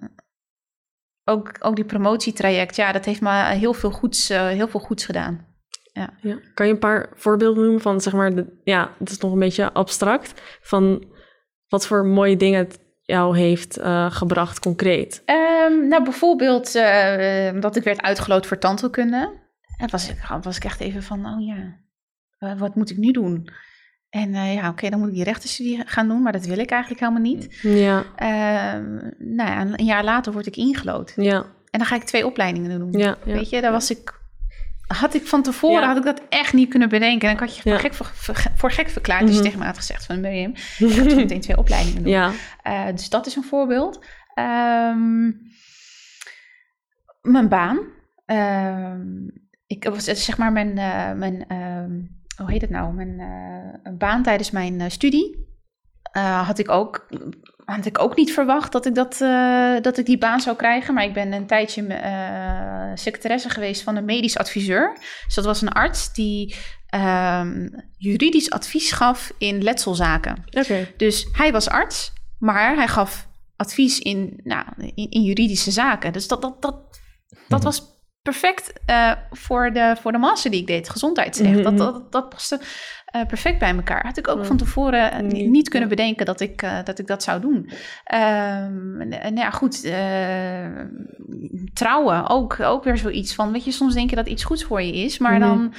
ook, ook die promotietraject, ja, dat heeft me heel veel goeds, eh, heel veel goeds gedaan. Ja. Kan je een paar voorbeelden noemen van, zeg maar, de, ja, het is nog een beetje abstract, van wat voor mooie dingen het jou heeft uh, gebracht concreet? Um, nou, bijvoorbeeld uh, dat ik werd uitgeloot voor tandheelkunde. En was ik, was ik echt even van, oh ja, uh, wat moet ik nu doen? En uh, ja, oké, okay, dan moet ik die rechtenstudie gaan doen, maar dat wil ik eigenlijk helemaal niet. Ja. nou ja, een jaar later word ik ingelood. Ja. En dan ga ik twee opleidingen doen. Ja, ja. Weet je, daar was ik had ik van tevoren, ja. had ik dat echt niet kunnen bedenken. En ik had je voor, gek, voor, voor, gek verklaard. Dus mm -hmm. je tegen me had gezegd van je gaat meteen twee opleidingen doen. Ja. Uh, dus dat is een voorbeeld. Um, mijn baan. Um, ik was zeg maar mijn, uh, mijn um, hoe heet het nou? Mijn uh, baan tijdens mijn studie. had ik ook had ik ook niet verwacht dat ik, dat, uh, dat ik die baan zou krijgen. Maar ik ben een tijdje uh, secretaresse geweest van een medisch adviseur. Dus dat was een arts die um, juridisch advies gaf in letselzaken. Okay. Dus hij was arts, maar hij gaf advies in, nou, in, in juridische zaken. Dus dat, dat, dat, dat was perfect uh, voor, de, voor de master die ik deed, gezondheidsrecht. Mm -hmm. dat, dat, dat paste eh, perfect bij elkaar. Had ik ook van tevoren eh, Niet, niet kunnen bedenken dat ik, eh, dat ik dat zou doen. En, en ja, goed. trouwen, ook, ook weer zoiets van. Weet je, soms denk je dat iets goeds voor je is, maar Mhm. dan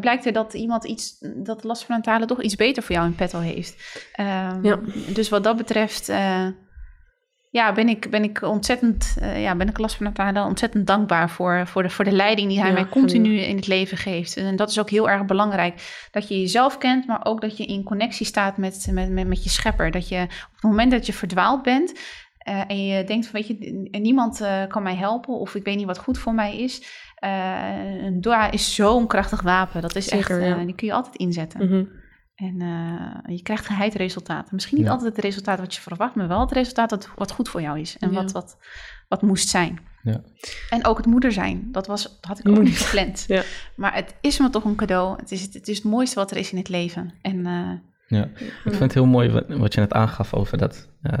blijkt er dat iemand iets, dat last van talen toch iets beter voor jou in petto heeft. Ehm, Ja. Dus wat dat betreft. Ja, ben ik, ben ik ontzettend, eh, ja, ben ik last van Nathan ontzettend dankbaar voor, voor, de, voor de leiding die hij Ja, mij continu in het leven geeft. En dat is ook heel erg belangrijk. Dat je jezelf kent, maar ook dat je in connectie staat met, met, met, met je schepper. Dat je op het moment dat je verdwaald bent eh, en je denkt van, weet je, niemand eh, kan mij helpen of ik weet niet wat goed voor mij is. eh, een dua is zo'n krachtig wapen. Dat is Zeker, echt, ja. die kun je altijd inzetten. Mhm. En eh, je krijgt geheid resultaten. Misschien niet Ja. altijd het resultaat wat je verwacht, maar wel het resultaat dat, wat goed voor jou is. En Ja. wat, wat, wat moest zijn. Ja. En ook het moeder zijn. Dat, was, dat had ik ook niet gepland. Ja. Maar het is me toch een cadeau. Het is het, het is het mooiste wat er is in het leven. En eh, Ja, ik vind het heel mooi wat, wat je net aangaf over dat, eh,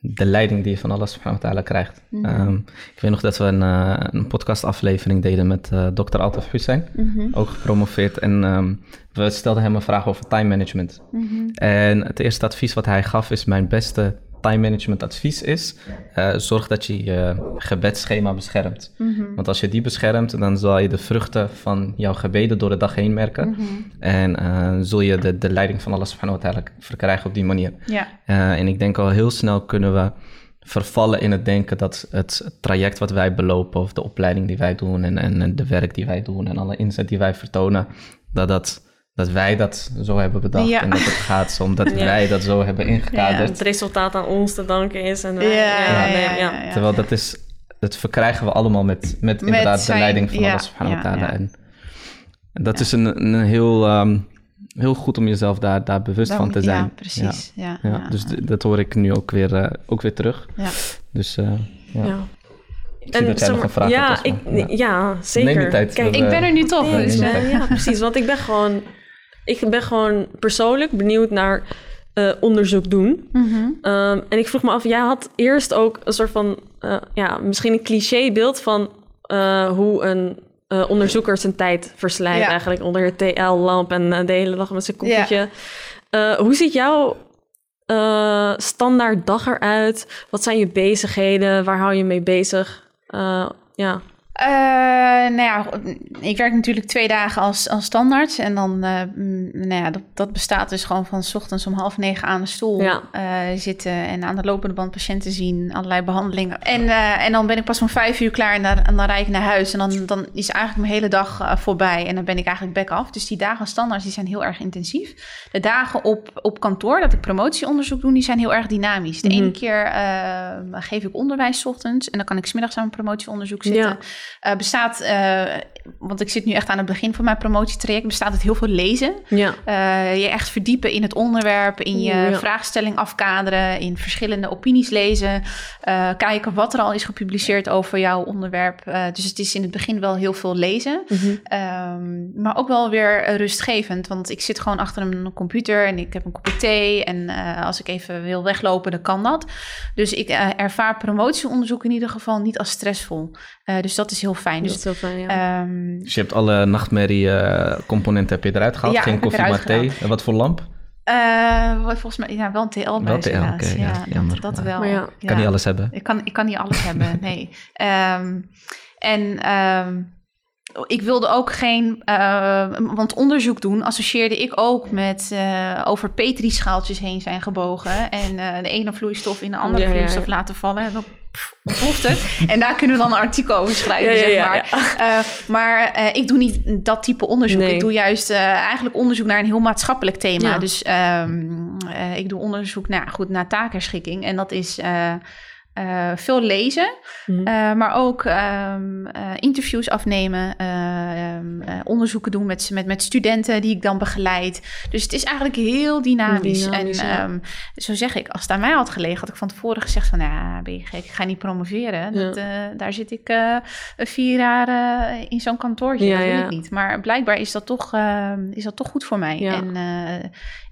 de leiding die je van Allah subhanahu wa ta'ala krijgt. Mhm. Ehm, ik weet nog dat we een, eh, een podcastaflevering deden met eh Dr. Altaf Hussein, mhm, ook gepromoveerd. En ehm, we stelden hem een vraag over time management. mhm. En het eerste advies wat hij gaf is: Mijn beste time management advies is: eh, zorg dat je je gebedsschema beschermt. Mhm. Want als je die beschermt, dan zal je de vruchten van jouw gebeden door de dag heen merken. Mhm. En eh, zul je de, de leiding van Allah subhanahu wa ta'ala verkrijgen op die manier. Ja, Eh, en ik denk al heel snel kunnen we vervallen in het denken dat het traject wat wij belopen, of de opleiding die wij doen en, en, en de werk die wij doen en alle inzet die wij vertonen, dat, dat, dat wij dat zo hebben bedacht. Ja. En dat het gaat zo omdat Ja. wij dat zo hebben ingekaderd. Het resultaat aan ons te danken is. En, wij- Ja, ja, nee, ja, ja, ja. Terwijl dat is, dat verkrijgen we allemaal met, met inderdaad zijn- de leiding van ja, Allah subhanahu wa ja, ta'ala. ja. En, en dat is een, een heel, ehm, heel goed om jezelf daar, daar bewust Dan- van te zijn. Ja, precies. Ja, Ja, ja, dus dat hoor ik nu ook weer, eh, ook weer terug. ja. Dus eh, ja. Ja. ik zie dat jij zeg nog een maar, vraag ja, ik. Ja. ja. zeker. Neem je tijd. Kijk, We- Ik ben er nu toch. Dus, ja, ja, precies. Want ik ben gewoon, ik ben gewoon persoonlijk benieuwd naar eh, onderzoek doen. mhm. Ehm, en ik vroeg me af, jij had eerst ook een soort van, eh, ja, misschien een clichébeeld van eh, hoe een onderzoeker zijn tijd verslijt Ja. eigenlijk onder het TL-lamp en de hele dag met zijn koffietje. Eh, hoe ziet jouw standaard dag eruit? Wat zijn je bezigheden? Waar hou je mee bezig? Ja. Eh, nou ja, ik werk natuurlijk twee dagen als, als standaard. En dan, mm, nou ja, dat, dat bestaat dus gewoon van 's ochtends om half negen aan de stoel Ja. eh, zitten. En aan de lopende band patiënten zien, allerlei behandelingen. En, en dan ben ik pas om vijf uur klaar en dan, en dan rijd ik naar huis. En dan, dan is eigenlijk mijn hele dag voorbij. En dan ben ik eigenlijk back af. Dus die dagen standaard die zijn heel erg intensief. De dagen op, op kantoor, dat ik promotieonderzoek doe, die zijn heel erg dynamisch. De Mhm. ene keer eh, geef ik onderwijs 's ochtends. En dan kan ik smiddags aan mijn promotieonderzoek zitten. Ja. Eh, bestaat, eh, want ik zit nu echt aan het begin van mijn promotietraject, bestaat het heel veel lezen. Ja. Eh, je echt verdiepen in het onderwerp, in je ja. vraagstelling afkaderen, in verschillende opinies lezen. kijken wat er al is gepubliceerd over jouw onderwerp. Dus het is in het begin wel heel veel lezen. Mhm. Ehm, maar ook wel weer rustgevend, want ik zit gewoon achter een computer en ik heb een kopje thee. En als ik even wil weglopen, dan kan dat. Dus ik ervaar promotieonderzoek in ieder geval niet als stressvol. Eh, dus dat is heel fijn. Dat Dus is heel fijn, ja. ehm, Dus je hebt alle nachtmerrie-componenten heb je eruit gehaald. Ja, Geen koffie, maar thee. En wat voor lamp? eh, volgens mij ja, wel een TL-buis TL, inderdaad. oké, ja, ja, jammer. dat, dat wel. Maar ja, Ik kan niet alles hebben. Ik kan, ik kan niet alles hebben, nee. Ehm, en ehm, ik wilde ook geen... eh, want onderzoek doen associeerde ik ook met eh, over petrischaaltjes heen zijn gebogen... en eh, de ene vloeistof in de andere Ja, vloeistof ja. laten vallen. En dan pff, ontploft het. En daar kunnen we dan een artikel over schrijven, zeg maar. Maar ik doe niet dat type onderzoek. Nee. Ik doe juist eigenlijk onderzoek naar een heel maatschappelijk thema. Dus ehm, eh, ik doe onderzoek naar, goed, naar taakherschikking. En dat is eh, veel lezen, Mhm. eh, maar ook ehm, eh, interviews afnemen, eh, ehm, eh, onderzoeken doen met, met, met studenten die ik dan begeleid. Dus het is eigenlijk heel dynamisch. Dynamisch, en ja. ehm, zo zeg ik, als het aan mij had gelegen, had ik van tevoren gezegd van, ja, ben je gek, ik ga niet promoveren. Dat, daar zit ik vier jaar in zo'n kantoortje, Ja, dat wil ja. ik niet. Maar blijkbaar is dat toch, is dat toch goed voor mij. En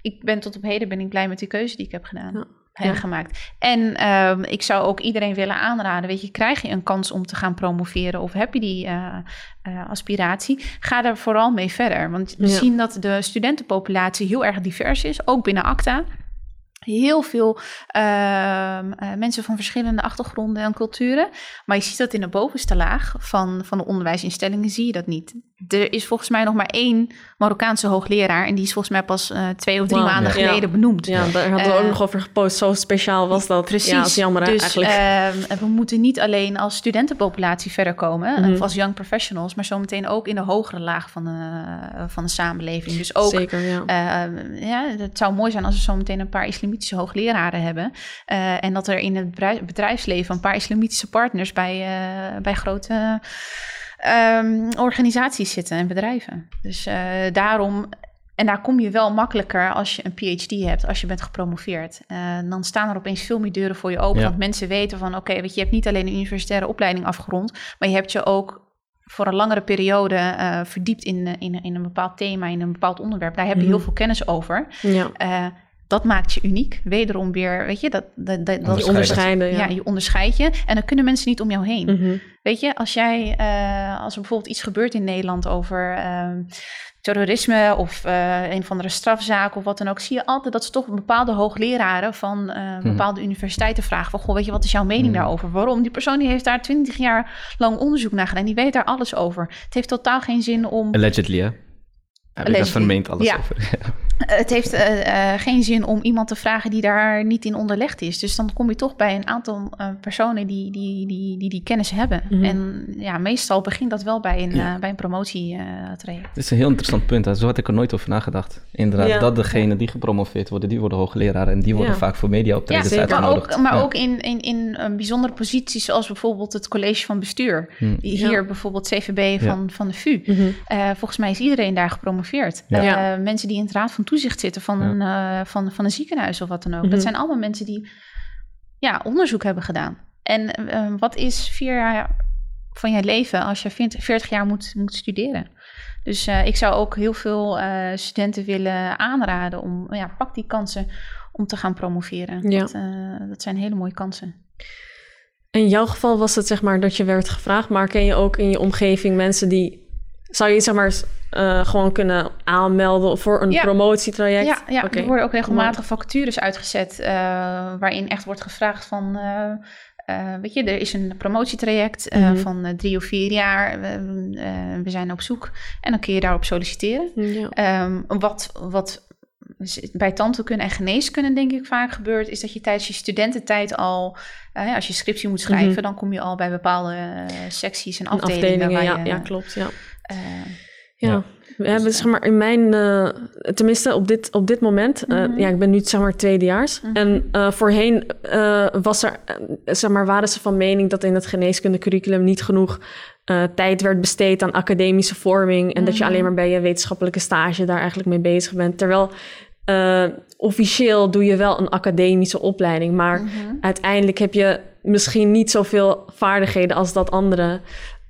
ik ben tot op heden ben ik blij met die keuze die ik heb gedaan. Ja. gemaakt. En ehm, ik zou ook iedereen willen aanraden, weet je, krijg je een kans om te gaan promoveren of heb je die uh, uh, aspiratie, ga daar vooral mee verder. Want we zien dat de studentenpopulatie heel erg divers is, ook binnen ACTA heel veel uh, mensen van verschillende achtergronden en culturen. Maar je ziet dat in de bovenste laag van, van de onderwijsinstellingen zie je dat niet. Er is volgens mij nog maar één Marokkaanse hoogleraar. En die is volgens mij pas uh, twee of drie maanden geleden benoemd. Ja, daar hadden we ook nog over gepost. Zo speciaal was dat. Precies. Ja, dat is jammer dus, eigenlijk. Uh, we moeten niet alleen als studentenpopulatie verder komen. Mm. Of als young professionals. Maar zometeen ook in de hogere laag van de, van de samenleving. Dus ook... Zeker, ja. Ja. Het zou mooi zijn als we zometeen een paar islamitische hoogleraren hebben. En dat er in het bedrijfsleven een paar islamitische partners bij, bij grote um, organisaties zitten en bedrijven. Dus uh, daarom. En daar kom je wel makkelijker als je een PhD hebt, als je bent gepromoveerd. dan staan er opeens veel meer deuren voor je open. Ja. Want mensen weten van oké, okay, je hebt niet alleen een universitaire opleiding afgerond, maar je hebt je ook voor een langere periode uh, verdiept in, in, in een bepaald thema, in een bepaald onderwerp. Daar heb je mm heel veel kennis over. Ja. Dat maakt je uniek. Wederom weer, weet je, dat, dat, dat, dat onderscheiden. Ja. ja. je onderscheid je. En dan kunnen mensen niet om jou heen. Mm -hmm. Weet je, als jij, uh, als er bijvoorbeeld iets gebeurt in Nederland over uh, terrorisme of uh, een of andere strafzaak of wat dan ook, zie je altijd dat ze toch bepaalde hoogleraren van uh, bepaalde hmm. universiteiten vragen van, goh, weet je, wat is jouw mening hmm. daarover? Waarom? Die persoon die heeft daar twintig jaar lang onderzoek naar gedaan, die weet daar alles over. Het heeft totaal geen zin om... Allegedly, hè? Heb ik van meent alles ja. over. Het heeft uh, uh, geen zin om iemand te vragen die daar niet in onderlegd is. Dus dan kom je toch bij een aantal uh, personen die die, die, die die kennis hebben. Mhm. Mm -hmm. En ja, meestal begint dat wel bij een, ja. bij een promotietraject. Dat is een heel interessant punt. Hè. Zo had ik er nooit over nagedacht. Inderdaad, ja. dat degene die gepromoveerd worden, die worden hoogleraar. En die worden vaak voor mediaoptredens ja, uitgenodigd. Maar ook, maar ook in, in, in een bijzondere posities, zoals bijvoorbeeld het college van bestuur. Hmm. Hier bijvoorbeeld CVB van, van de VU. Mm -hmm. volgens mij is iedereen daar gepromoveerd. Mensen die in het raad van toezicht zitten van een, uh, van, van een ziekenhuis of wat dan ook. Mhm. Mm -hmm. Dat zijn allemaal mensen die ja, onderzoek hebben gedaan. En uh, wat is vier jaar van je leven als je 40 jaar moet, moet studeren? Dus uh, ik zou ook heel veel studenten willen aanraden om, ja, pak die kansen om te gaan promoveren. Ja. Dat, dat zijn hele mooie kansen. In jouw geval was het zeg maar dat je werd gevraagd, maar ken je ook in je omgeving mensen die zou je zeg maar uh, gewoon kunnen aanmelden voor een ja. promotietraject? Ja, ja. Okay. er worden ook regelmatig vacatures uitgezet uh, waarin echt wordt gevraagd van... Uh, weet je, er is een promotietraject mm -hmm. van drie of vier jaar. we zijn op zoek en dan kun je daarop solliciteren. Ja. Um, wat, wat bij tandheelkunde en geneeskunde denk ik vaak gebeurt... is dat je tijdens je studententijd al... als je scriptie moet schrijven... Mm -hmm. dan kom je al bij bepaalde secties en afdelingen. afdelingen waar ja, je, ja, klopt, ja. Ja. ja. We hebben zeg maar in mijn, uh, tenminste op dit, op dit moment, uh, mm -hmm. ja, ik ben nu zeg maar tweedejaars. Mm -hmm. En uh, voorheen was er, zeg maar, waren ze van mening dat in het geneeskundecurriculum niet genoeg tijd werd besteed aan academische vorming. En mm -hmm. dat je alleen maar bij je wetenschappelijke stage daar eigenlijk mee bezig bent. Terwijl officieel doe je wel een academische opleiding, maar uiteindelijk heb je misschien niet zoveel vaardigheden als dat andere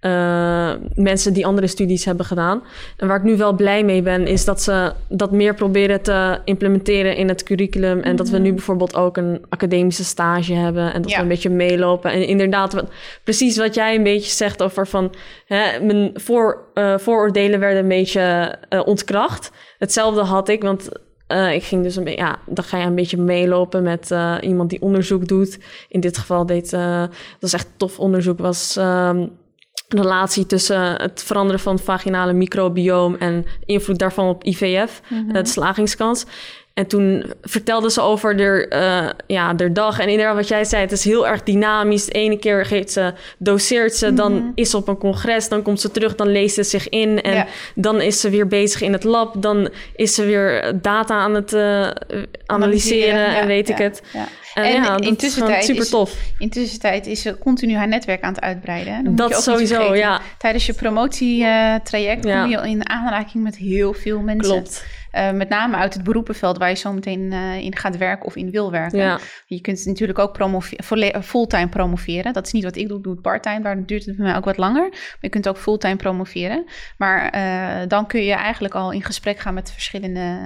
uh, mensen die andere studies hebben gedaan. En waar ik nu wel blij mee ben, is dat ze dat meer proberen te implementeren in het curriculum. En mm -hmm. dat we nu bijvoorbeeld ook een academische stage hebben. En dat ja. we een beetje meelopen. En inderdaad, wat, precies wat jij een beetje zegt over van hè, mijn voor, uh, vooroordelen werden een beetje uh, ontkracht. Hetzelfde had ik, want uh, ik ging dus een beetje, ja, dan ga je een beetje meelopen met uh, iemand die onderzoek doet. In dit geval deed, uh, dat was echt tof onderzoek, was um, relatie tussen het veranderen van het vaginale microbioom en invloed daarvan op IVF, mm -hmm. de slagingskans. En toen vertelde ze over de, uh, ja, de dag. En inderdaad, wat jij zei, het is heel erg dynamisch. De ene keer geeft ze, doseert ze, mm -hmm. dan is ze op een congres, dan komt ze terug, dan leest ze zich in. En ja. dan is ze weer bezig in het lab. Dan is ze weer data aan het uh, analyseren, analyseren ja, en weet ja, ik het. En, en ja, intussen super tof. Intussen is ze continu haar netwerk aan het uitbreiden. Dan dat sowieso, ja. Tijdens je promotietraject uh, kom je in aanraking met heel veel mensen. Klopt. Uh, met name uit het beroepenveld waar je zo meteen uh, in gaat werken of in wil werken. Ja. Je kunt natuurlijk ook fulltime promoveren. Dat is niet wat ik doe, ik doe het parttime. Daar duurt het bij mij ook wat langer. Maar je kunt ook fulltime promoveren. Maar uh, dan kun je eigenlijk al in gesprek gaan met verschillende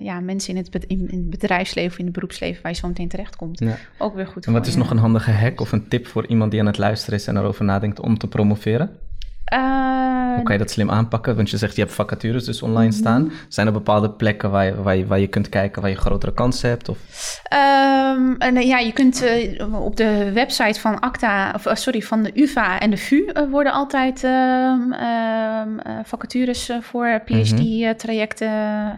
ja, mensen in het, in, in het bedrijfsleven, in het beroepsleven waar je zo meteen terechtkomt. komt. Ja. Ook weer goed En wat voor is je. nog een handige hack of een tip voor iemand die aan het luisteren is en erover nadenkt om te promoveren? Eh, Hoe kan je dat slim aanpakken? Want je zegt je hebt vacatures dus online Mhm. staan. Zijn er bepaalde plekken waar je, waar, je, waar je kunt kijken waar je grotere kansen hebt? Of... Ehm, en, eh, ja, je kunt eh, op de website van ACTA, of sorry, van de UVA en de VU worden altijd ehm, ehm, eh, vacatures voor PhD-trajecten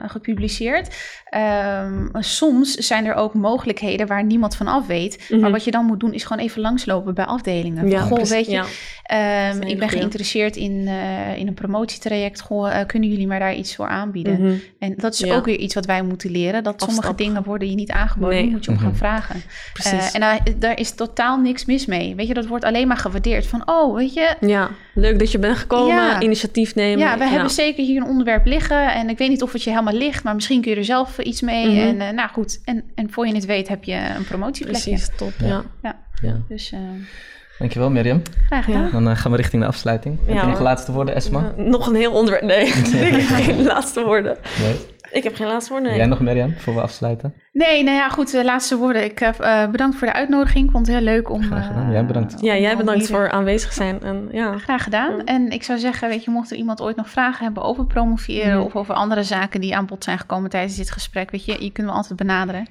gepubliceerd. Ehm, soms zijn er ook mogelijkheden waar niemand van af weet. Mhm. Maar wat je dan moet doen is gewoon even langslopen bij afdelingen. Ja, Goh, precies, weet je, ja. ehm, ik ben goeie. Geïnteresseerd in, eh, in een promotietraject. Goh, eh, kunnen jullie mij daar iets voor aanbieden? Mhm. En dat is Ja. ook weer iets wat wij moeten leren. Dat sommige dingen worden je niet aangeboden. Nee. Die moet je om gaan Mhm. vragen. Precies. Eh, en daar, daar is totaal niks mis mee. Weet je, dat wordt alleen maar gewaardeerd. Van, oh, weet je... Ja, leuk dat je bent gekomen, Ja. initiatief nemen. Ja, we hebben zeker hier een onderwerp liggen. En ik weet niet of het je helemaal ligt. Maar misschien kun je er zelf iets mee. Mhm. En eh, nou goed. En, en voor je het weet heb je een promotieplekje. Precies, top. Ja. Ja. Ja, Ja. dus eh, Dankjewel Mirjam. graag gedaan. Ja. Dan eh, gaan we richting de afsluiting. Heb je nog laatste woorden, Esma? Eh, nog een heel onderwerp. Nee, ik heb geen laatste woorden. Nee. Ik heb geen laatste woorden. Nee. Jij nog, Mirjam, voor we afsluiten? Nee, nou ja, goed. De laatste woorden. Ik eh, bedankt voor de uitnodiging. Ik vond het heel leuk om... Graag gedaan. eh, Jij bedankt. Ja, jij bedankt voor aanwezig zijn. En, ja. Graag gedaan. Ja. En ik zou zeggen, weet je, mocht er iemand ooit nog vragen hebben over promoveren Ja. of over andere zaken die aan bod zijn gekomen tijdens dit gesprek, weet je, je kunt me altijd benaderen.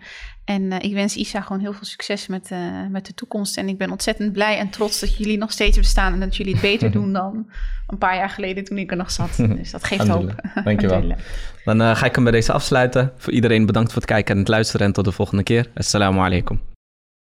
En eh, ik wens Isa gewoon heel veel succes met, eh, met de toekomst. En ik ben ontzettend blij en trots dat jullie nog steeds bestaan en dat jullie het beter doen dan een paar jaar geleden toen ik er nog zat. Dus dat geeft hoop. Dankjewel. Dan eh, ga ik hem bij deze afsluiten. Voor iedereen bedankt voor het kijken en het luisteren en tot de volgende keer. Assalamu alaikum.